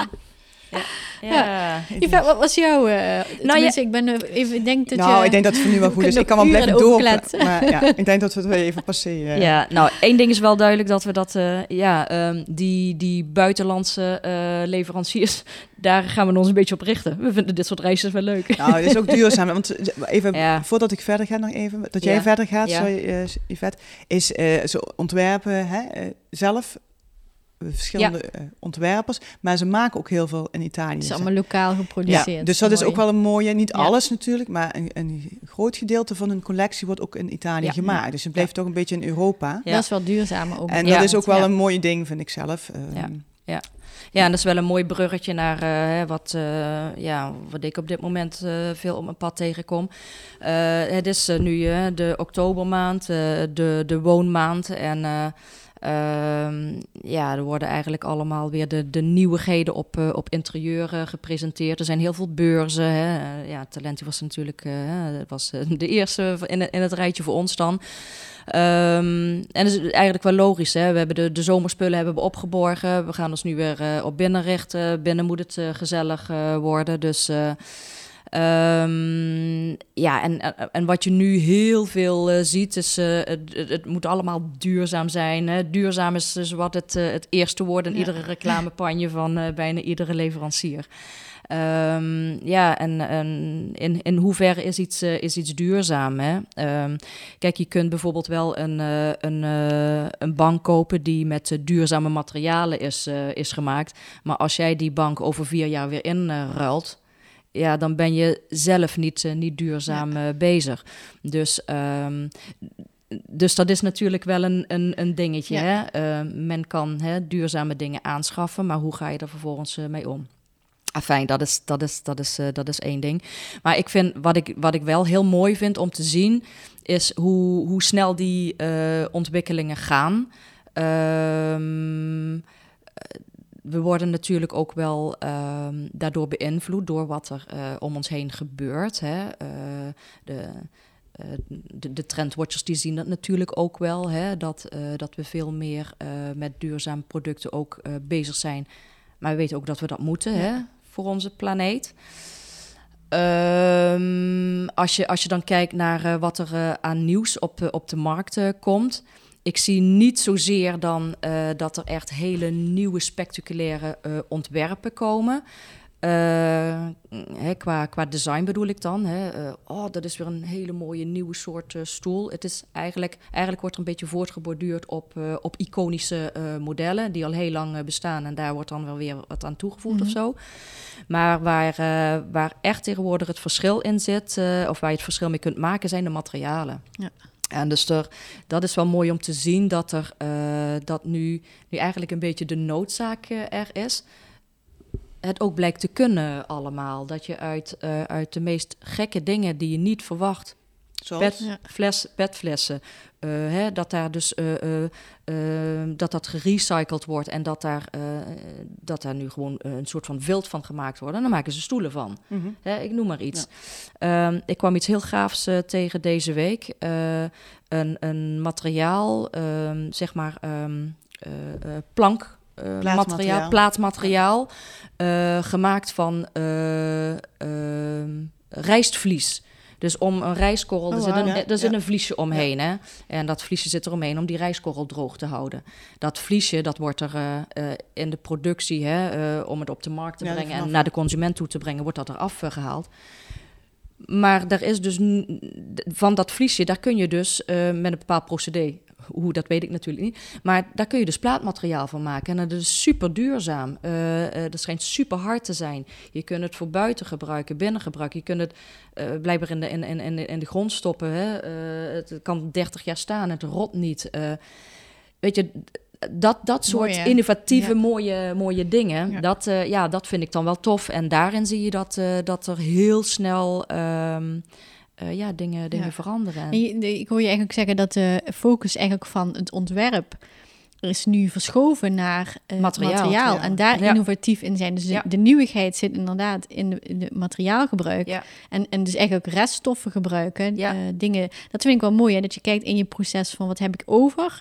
Ja. Ja. Yvette, wat was jouw... eh ja- tenminste, ik ben eh, even, ik denk dat nou, je... ik denk dat het voor nu wel we goed is. Ik kan wel blijven door. Maar ja, ik denk dat we het wel even passeren. Ja, nou, één ding is wel duidelijk dat we dat, eh, ja, ehm, die, die buitenlandse eh, leveranciers, daar gaan we ons een beetje op richten. We vinden dit soort reizen wel leuk. Nou, het is ook duurzaam. Want even, Ja. voordat ik verder ga nog even, dat jij Ja. verder gaat, Ja. sorry Yvette, is eh, zo ontwerpen hè, zelf, verschillende eh, ontwerpers, maar ze maken ook heel veel in Italië. Het is allemaal lokaal geproduceerd. Ja, dus dat is ook wel een mooie, niet Ja. alles natuurlijk, maar een, een groot gedeelte van hun collectie wordt ook in Italië Ja. gemaakt. Dus het blijft toch een beetje in Europa. Ja. Dat is wel duurzamer ook. En Ja. dat is ook wel Ja. een mooi ding, vind ik zelf. Ehm, Ja. Ja, en dat is wel een mooi bruggetje naar eh, hè, wat, eh, ja, wat ik op dit moment eh, veel op mijn pad tegenkom. Eh, het is nu de oktobermaand, eh, de, de woonmaand. En eh, ehm, ja, er worden eigenlijk allemaal weer de, de nieuwigheden op, eh, op interieur eh, gepresenteerd. Er zijn heel veel beurzen. Hè. Eh, ja, Talenti was natuurlijk was, de eerste in, in het rijtje voor ons dan. Ehm, en dat is eigenlijk wel logisch. Hè? We hebben de, de zomerspullen hebben we opgeborgen. We gaan ons nu weer op binnen richten. Binnen moet het gezellig worden. Dus eh, ehm, ja, en, en- wat je nu heel veel eh, ziet, is uh, het, het, moet allemaal duurzaam zijn. Hè? Duurzaam is dus wat het, uh, het eerste woord in Ja. iedere reclamepanje van bijna iedere leverancier. Um, ja, en, en, in, in hoeverre is iets, uh, is iets duurzaam? Hè? Um, kijk, je kunt bijvoorbeeld wel een, uh, een, uh, een bank kopen die met duurzame materialen is, is gemaakt. Maar als jij die bank over vier jaar weer inruilt, ja, dan ben je zelf niet, niet duurzaam ja. bezig. Dus. Um, dus dat is natuurlijk wel een, een, een dingetje. Ja. Hè? men kan hè, duurzame dingen aanschaffen, maar hoe ga je er vervolgens mee om? Fijn, dat is, dat, is, dat, is, uh, dat is één ding. Maar ik vind, wat ik, wat ik wel heel mooi vind om te zien, is hoe, hoe snel die uh, ontwikkelingen gaan. Um, we worden natuurlijk ook wel um, daardoor beïnvloed door wat er uh, om ons heen gebeurt. Hè? Uh, de, de, de trendwatchers die zien dat natuurlijk ook wel, hè? Dat, dat we veel meer met duurzame producten ook bezig zijn. Maar we weten ook dat we dat moeten, ja. hè? voor onze planeet. Um, als, je, als je dan kijkt naar wat er aan nieuws op, op de markt komt. Ik zie niet zozeer dan dat er echt hele nieuwe spectaculaire ontwerpen komen. Hè, qua, qua design bedoel ik dan. Hè. oh, dat is weer een hele mooie nieuwe soort stoel. Het is eigenlijk, eigenlijk wordt er een beetje voortgeborduurd op, op iconische modellen die al heel lang bestaan. En daar wordt dan wel weer wat aan toegevoegd mm -hmm. of zo. Maar waar, uh, waar echt tegenwoordig het verschil in zit, uh, of waar je het verschil mee kunt maken, zijn de materialen. Ja. En dus er, dat is wel mooi om te zien dat er uh, dat nu, nu eigenlijk een beetje de noodzaak er is. Het ook blijkt te kunnen allemaal. Dat je uit, uit de meest gekke dingen die je niet verwacht, Zoals? Pet, Ja. fles, petflessen. Eh, hè, dat daar dus eh, eh, dat dat gerecycled wordt en dat daar, dat daar nu gewoon een soort van wild van gemaakt wordt. En dan maken ze stoelen van. Mhm. Hè, ik noem maar iets. Ehm, ik kwam iets heel gaafs tegen deze week. Een, een materiaal, ehm, zeg maar eh, plank. eh, Plaatmateriaal. materiaal, plaatmateriaal, gemaakt van ehm, rijstvlies. Dus om een rijstkorrel, Oh, er zit, een, Ja, er zit ja. een vliesje omheen. Hè? En dat vliesje zit er omheen om die rijstkorrel droog te houden. Dat vliesje, dat wordt er eh, eh, in de productie, hè, eh, om het op de markt te brengen en naar de consument toe te brengen, wordt dat eraf eh, gehaald. Maar er is dus van dat vliesje, daar kun je dus met een bepaald procedé, hoe dat weet ik natuurlijk niet, maar daar kun je dus plaatmateriaal van maken. En dat is super duurzaam. Eh, eh, dat schijnt super hard te zijn. Je kunt het voor buiten gebruiken, binnen gebruiken. Je kunt het eh, blijkbaar in de, in, in, in, in de grond stoppen. Hè? Het kan 30 jaar staan, het rot niet. Weet je, dat, dat soort Mooi, innovatieve, Ja. mooie, mooie dingen, Ja. Dat, ja, dat vind ik dan wel tof. En daarin zie je dat, dat er heel snel ehm, eh, ja, dingen, dingen Ja. veranderen. En je- de- ik hoor je eigenlijk zeggen dat de focus eigenlijk van het ontwerp is nu verschoven naar eh, Materiaal. materiaal. Ja. En daar Ja. innovatief in zijn. Dus de, nieuwigheid zit inderdaad in de, in de materiaalgebruik. En, en dus eigenlijk ook reststoffen gebruiken. Eh, dingen. Dat vind ik wel mooi, hè, dat je kijkt in je proces van wat heb ik over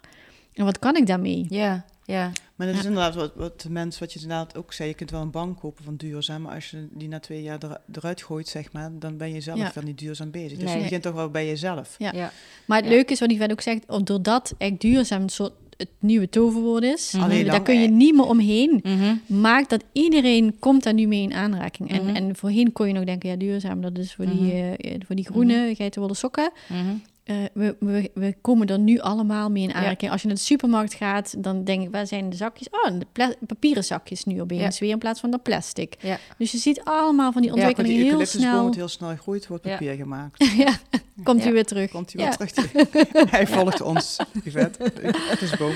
en wat kan ik daarmee. Ja, ja. Maar dat is Ja. inderdaad wat, wat de mens, wat je inderdaad ook zei. Je kunt wel een bank kopen van duurzaam, maar als je die na twee jaar er- eruit gooit, zeg maar, dan ben je zelf Ja. wel niet duurzaam bezig. Dus Nee. je begint toch wel bij jezelf. Ja. ja. Maar het Ja. leuke is wat Yvette ook zegt, doordat echt duurzaam een soort het nieuwe toverwoord is, Mhm. Daar dan- kun je niet meer omheen. Mhm. maakt dat iedereen komt daar nu mee in aanraking. En, Mhm. en voorheen kon je nog denken, ja, duurzaam, dat is voor, die, eh, voor die groene geitenwolle sokken. Eh, we, we, we komen er nu allemaal mee in aanraking. Als je naar de supermarkt gaat, dan denk ik, waar zijn de zakjes? Oh, de papieren zakjes nu opeens weer in plaats van de plastic. Ja. Dus je ziet allemaal van die Ja, ontwikkelingen die heel snel. het heel snel groeit, wordt Ja. papier gemaakt. ja, komt Ja. hij weer terug. Komt hij weer Ja. terug? Hij volgt ons, Yvette. Het is boom.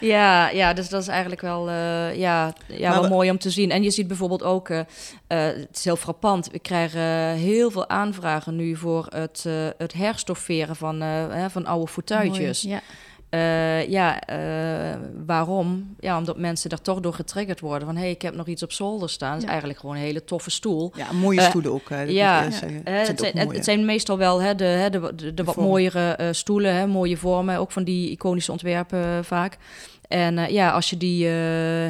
Ja, ja, dus dat is eigenlijk wel, eh, ja, ja, Maar wel we- mooi om te zien. En je ziet bijvoorbeeld ook, eh, eh, het is heel frappant, we krijgen heel veel aanvragen nu voor het, eh, het herstofferen van, eh, hè, van oude fauteuiltjes. Mooi, Ja. Eh, ja, eh, waarom? Ja, omdat mensen daar toch door getriggerd worden. Van, hé, hey, ik heb nog iets op zolder staan. Dat is Ja. eigenlijk gewoon een hele toffe stoel. Ja, mooie Eh, stoelen ook. Hè, ja, Het zijn het, meestal wel hè, de, hè, de, de, de wat mooiere eh, stoelen, hè, mooie vormen. Ook van die iconische ontwerpen vaak. En eh, ja, als je die eh,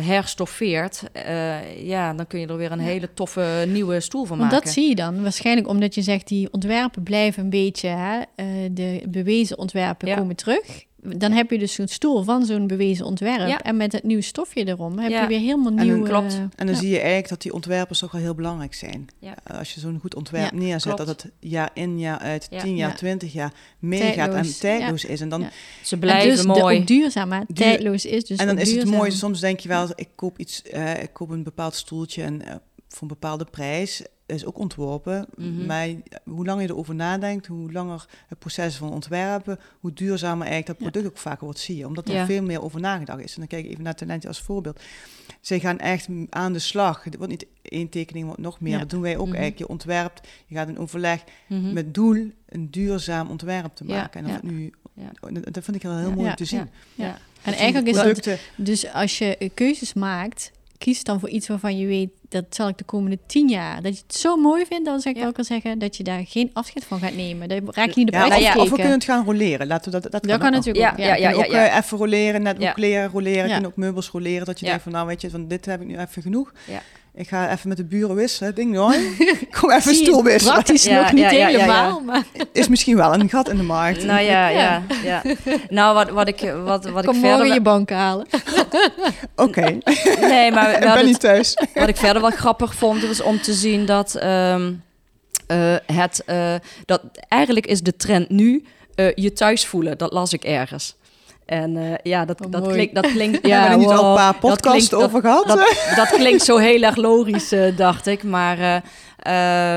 herstoffeert, eh, ja, dan kun je er weer een hele toffe nieuwe stoel van Want maken. dat zie je dan. Waarschijnlijk omdat je zegt, die ontwerpen blijven een beetje, hè, eh, de bewezen ontwerpen Ja. komen terug. Dan heb je dus zo'n stoel van zo'n bewezen ontwerp. Ja. En met het nieuwe stofje erom heb Ja. je weer helemaal En nieuw. dan klopt. eh, En dan ja. zie je eigenlijk dat die ontwerpers toch wel heel belangrijk zijn. Ja. Eh, Als je zo'n goed ontwerp Ja, neerzet, klopt. dat het jaar in, jaar uit, Ja. 10 jaar, Ja. 20 jaar meegaat en Tijdloos, is. En dan, Ja. Ze En blijven dus de- mooi. ook duurzaam, hè? Duur- tijdloos is dus en dan is het mooi, soms denk je wel, ik koop iets, eh, ik koop een bepaald stoeltje en eh, voor een bepaalde prijs is ook ontworpen. Mhm. Maar hoe langer je erover nadenkt, hoe langer het proces van ontwerpen, hoe duurzamer eigenlijk dat Ja. product ook vaker wordt, zie je. Omdat er Ja. veel meer over nagedacht is. En dan kijk ik even naar Talentje als voorbeeld. Zij gaan echt aan de slag. Het wordt niet één tekening, wordt nog meer. Ja. Dat doen wij ook Mhm. eigenlijk. Je ontwerpt, je gaat in overleg Mhm. met doel een duurzaam ontwerp te maken. En het nu, Ja. dat, dat vind ik heel, heel mooi om te zien. ja. En eigenlijk is dat Producten, dus als je keuzes maakt, kies dan voor iets waarvan je weet dat zal ik de komende tien jaar. Dat je het zo mooi vindt, dan zou ik Ja. ook wel zeggen dat je daar geen afscheid van gaat nemen. Daar raak je niet op ja, of, uitgekeken. of we kunnen het gaan roleren. Laten we dat, dat, dat kan kan ook. natuurlijk Ja, ook. ja, Ja, ja, ook eh, even roleren, net Ja. ook kleren roleren, Ja. kunt ook meubels roleren. Dat je Ja. denkt van nou weet je, van dit heb ik nu even genoeg. Ja. Ik ga even met de buren wisselen. Ding nooit. Kom even Zie stoel wisselen. Praktisch Ja, nog niet ja, ja, ja, ja. helemaal, maar Is misschien wel een gat in de markt. Nou ja, Ja. ja. Nou, wat, wat ik, wat, wat ik kom verder... morgen je bank halen. Oké, Nee, maar ik ben het- niet thuis. Wat ik verder wel grappig vond, was om te zien dat ehm, eh, het eh, dat eigenlijk is de trend nu eh, je thuis voelen. Dat las ik ergens. En eh, ja, dat, Oh, dat, dat klinkt. Ja, hebben we niet al een paar dat podcasts klinkt- dat- over gehad? Dat, dat klinkt zo heel erg logisch, eh, dacht ik. Maar eh,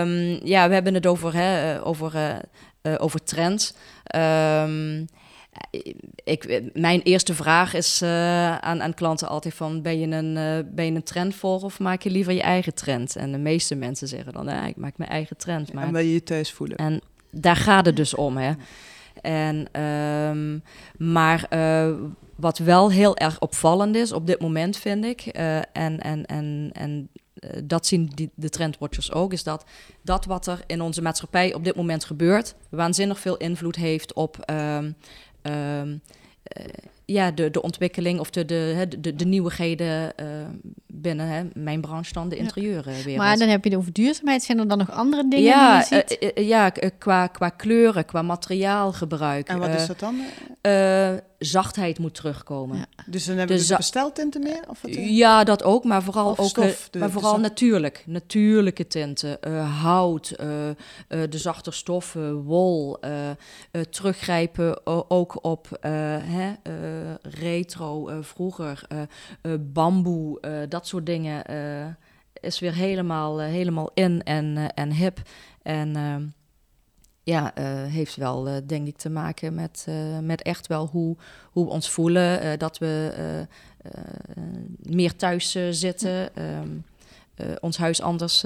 ehm, ja, we hebben het over, hè, over, eh, eh, over trends. Ehm, ik, mijn eerste vraag is eh, aan, aan klanten altijd van... Ben je, een, eh, ben je een trendvolger of maak je liever je eigen trend? En de meeste mensen zeggen dan... Ja, ik maak mijn eigen trend. Maar En wil je je thuis voelen. en daar gaat het dus om. Hè. En, ehm, maar uh, wat wel heel erg opvallend is op dit moment, vind ik, uh, en, en, en, en uh, dat zien die, de trendwatchers ook, is dat dat wat er in onze maatschappij op dit moment gebeurt, waanzinnig veel invloed heeft op. Um, ja, de, de ontwikkeling of de, de, de, de nieuwigheden uh, binnen hè, mijn branche dan, de interieurwereld. Maar dan heb je het over duurzaamheid. Zijn er dan nog andere dingen ja, die je ziet? Uh, ja, qua, qua kleuren, qua materiaalgebruik. En wat is dat dan? zachtheid moet terugkomen. Ja. Dus dan hebben we dus besteltinten meer? Of wat, ja, dat ook, maar vooral, ook, stof, de, maar vooral natuurlijk. Natuurlijke tinten, hout, de zachte stoffen, wol. teruggrijpen ook op hè, retro, uh, vroeger, uh, bamboe, dat soort dingen is weer helemaal, helemaal in en, en hip. En ehm, ja, heeft wel denk ik te maken met, met echt wel hoe, hoe we ons voelen. dat we meer thuis zitten. Um, ons huis anders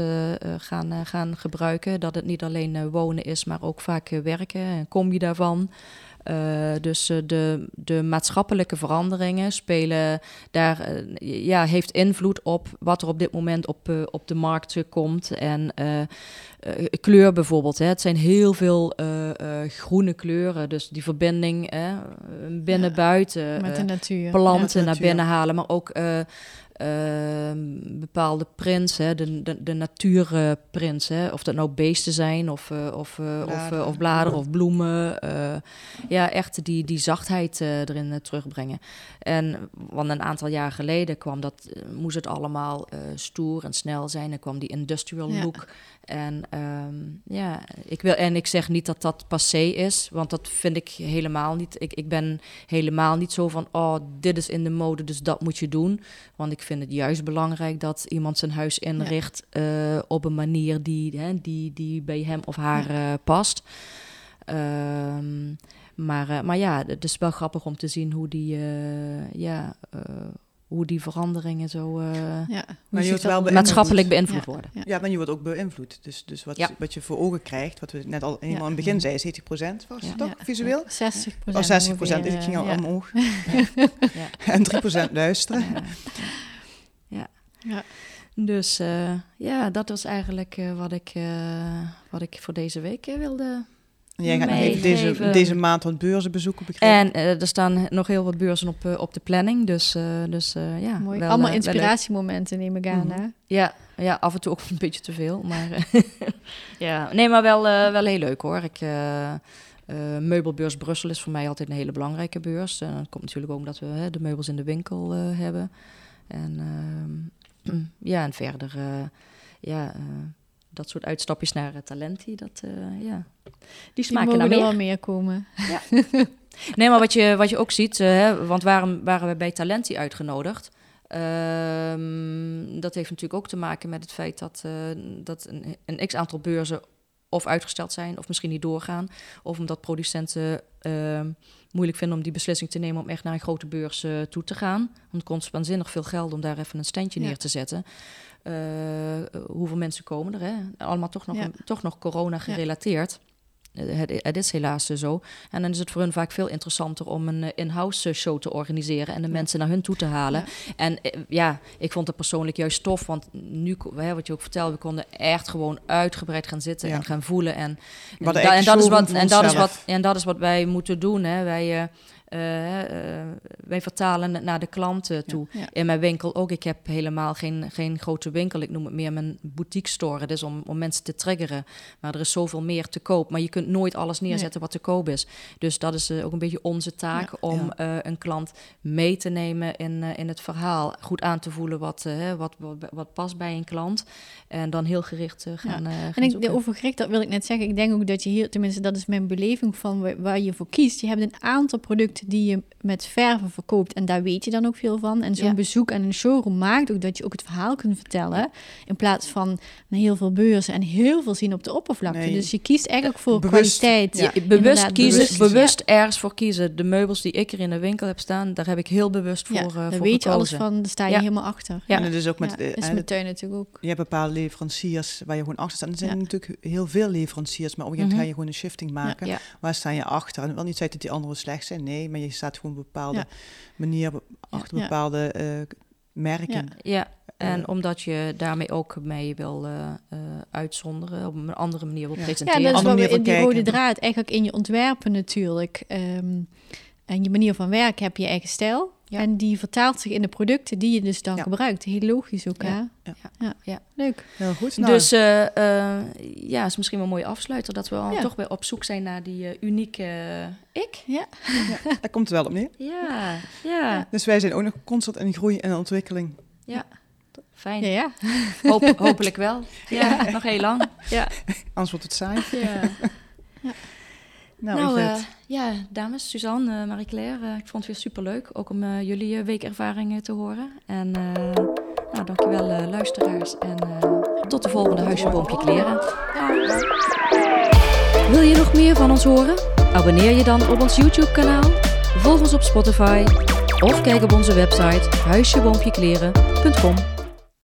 gaan, gaan gebruiken. Dat het niet alleen wonen is, maar ook vaak werken. En kom je daarvan? Uh, dus uh, de, de maatschappelijke veranderingen spelen daar, uh, ja, heeft invloed op wat er op dit moment op, op de markt komt. En kleur bijvoorbeeld. Hè. Het zijn heel veel groene kleuren. Dus die verbinding binnen-buiten. Met de natuur. Planten naar binnen halen, maar ook uh, bepaalde prints, hè, de, de, de natuurprints, hè, of dat nou beesten zijn of, uh, of, uh, bladeren. of, of bladeren of bloemen. ja, echt die, die zachtheid erin terugbrengen. En want een aantal jaar geleden kwam dat, moest het allemaal stoer en snel zijn. Er kwam die industrial look. En um, ja, ik wil en ik zeg niet dat dat passé is, want dat vind ik helemaal niet. Ik, ik ben helemaal niet zo van, oh, dit is in de mode, dus dat moet je doen. Want ik vind het juist belangrijk dat iemand zijn huis inricht ja. uh, op een manier die, hè, die, die bij hem of haar ja. uh, past. Um, maar, uh, maar ja, het is wel grappig om te zien hoe die, ja hoe die veranderingen zo uh, ja, maar je wel maatschappelijk beïnvloed ja. worden. Ja, maar je wordt ook beïnvloed. Dus, dus wat, ja. wat je voor ogen krijgt, wat we net al helemaal in het begin zeiden, 70 procent was het toch, visueel? 60 Oh, 60 procent, ik ging al omhoog. en 3 procent luisteren. Ja. ja. Dus uh, ja, dat was eigenlijk uh, wat, ik, wat ik voor deze week wilde Jij gaat nog even deze, deze maand wat beurzen bezoeken, begrepen? En uh, er staan nog heel wat beurzen op, uh, op de planning, dus, uh, dus ja. Mooi. Wel, Allemaal inspiratiemomenten neem ik aan, mm -hmm. hè? Ja, ja, af en toe ook een beetje te veel, maar ja. Nee, maar wel, wel heel leuk hoor. Ik, meubelbeurs Brussel is voor mij altijd een hele belangrijke beurs. En dat komt natuurlijk ook omdat we de meubels in de winkel hebben. En ehm, ja, en verder, ja dat soort uitstapjes naar uh, Talenti, dat, uh, ja, die smaken die naar meer. er wel meer komen. Ja. nee, maar wat je, wat je ook ziet, uh, hè, want waarom waren we bij Talenti uitgenodigd? Um, dat heeft natuurlijk ook te maken met het feit dat, dat een, een x-aantal beurzen of uitgesteld zijn of misschien niet doorgaan. Of omdat producenten ehm, moeilijk vinden om die beslissing te nemen om echt naar een grote beurs toe te gaan. Want het kost waanzinnig veel geld om daar even een standje ja. neer te zetten. Uh, hoeveel mensen komen er? Hè? Allemaal toch nog, ja. toch nog corona gerelateerd. Ja. Het, het, is helaas zo. En dan is het voor hun vaak veel interessanter om een in-house show te organiseren en de ja. mensen naar hun toe te halen. En ja, ik vond het persoonlijk juist tof, want nu, hè, wat je ook vertelde, we konden echt gewoon uitgebreid gaan zitten en gaan voelen. En, en, da, en dat is wat, en dat is wat, en dat is wat wij moeten doen. Hè. Wij. Uh, wij vertalen het naar de klanten toe. Ja, ja. In mijn winkel ook. Ik heb helemaal geen, geen grote winkel. Ik noem het meer mijn boutique store. Het is om, om mensen te triggeren. Maar er is zoveel meer te koop. Maar je kunt nooit alles neerzetten nee. wat te koop is. Dus dat is uh, ook een beetje onze taak ja, om een klant mee te nemen in, in het verhaal. Goed aan te voelen wat, wat, wat, wat, past bij een klant. En dan heel gericht gaan. gaan en ik, over gericht, dat wil ik net zeggen. Ik denk ook dat je hier, tenminste, dat is mijn beleving van waar je voor kiest. Je hebt een aantal producten producten die je met verven verkoopt. En daar weet je dan ook veel van. En zo'n Ja. bezoek aan een showroom maakt ook dat je ook het verhaal kunt vertellen. In plaats van heel veel beurzen en heel veel zien op de oppervlakte. Nee. Dus je kiest eigenlijk voor Bewust, kwaliteit. ja. Je- bewust kiezen, bewust ergens voor kiezen. De meubels die ik er in de winkel heb staan, daar heb ik heel bewust voor, eh, voor weet je alles van, daar sta je Ja. helemaal achter. Ja. En het is ook met... Ja, eh, is eh, met tuin natuurlijk ook. je hebt bepaalde leveranciers waar je gewoon achter staat. Er zijn Ja. natuurlijk heel veel leveranciers, maar op een gegeven moment Mhm. ga je gewoon een shifting maken. Ja. Waar sta je achter? En wel niet zeggen dat die anderen slecht zijn, nee, maar je staat gewoon op een bepaalde Ja. manier achter Ja. bepaalde eh, merken. Ja, en Eh. omdat je daarmee ook mee wil eh, eh, uitzonderen, op een andere manier wil Ja. Ja, presenteren. dat is wat we in die rode draad, eigenlijk in je ontwerpen natuurlijk. ehm, en je manier van werken heb je eigen stijl. Ja. En die vertaalt zich in de producten die je dus dan Ja. gebruikt. Heel logisch ook, Ja. hè? Ja. Ja. Ja. Leuk. Heel goed. Nou, Dus eh, eh, ja, is misschien wel een mooie afsluiter dat we al Ja. toch weer op zoek zijn naar die eh, unieke ik. Ja. daar komt het wel op neer. Ja, ja, Dus wij zijn ook nog constant in groei en ontwikkeling. fijn. Ja, ja. Hoop, hopelijk wel. Ja, nog heel lang. Ja. Anders wordt het saai. ja. Nou, Nou, eh, ja, dames, Suzanne, eh, Marie-Claire, eh, ik vond het weer superleuk. Ook om jullie weekervaringen te horen. En nou, dankjewel luisteraars. En tot de volgende Huisje Boompje Kleren. Wil je nog meer van ons horen? Abonneer je dan op ons YouTube kanaal. Volg ons op Spotify. Of kijk op onze website huisjeboompjekleren.com.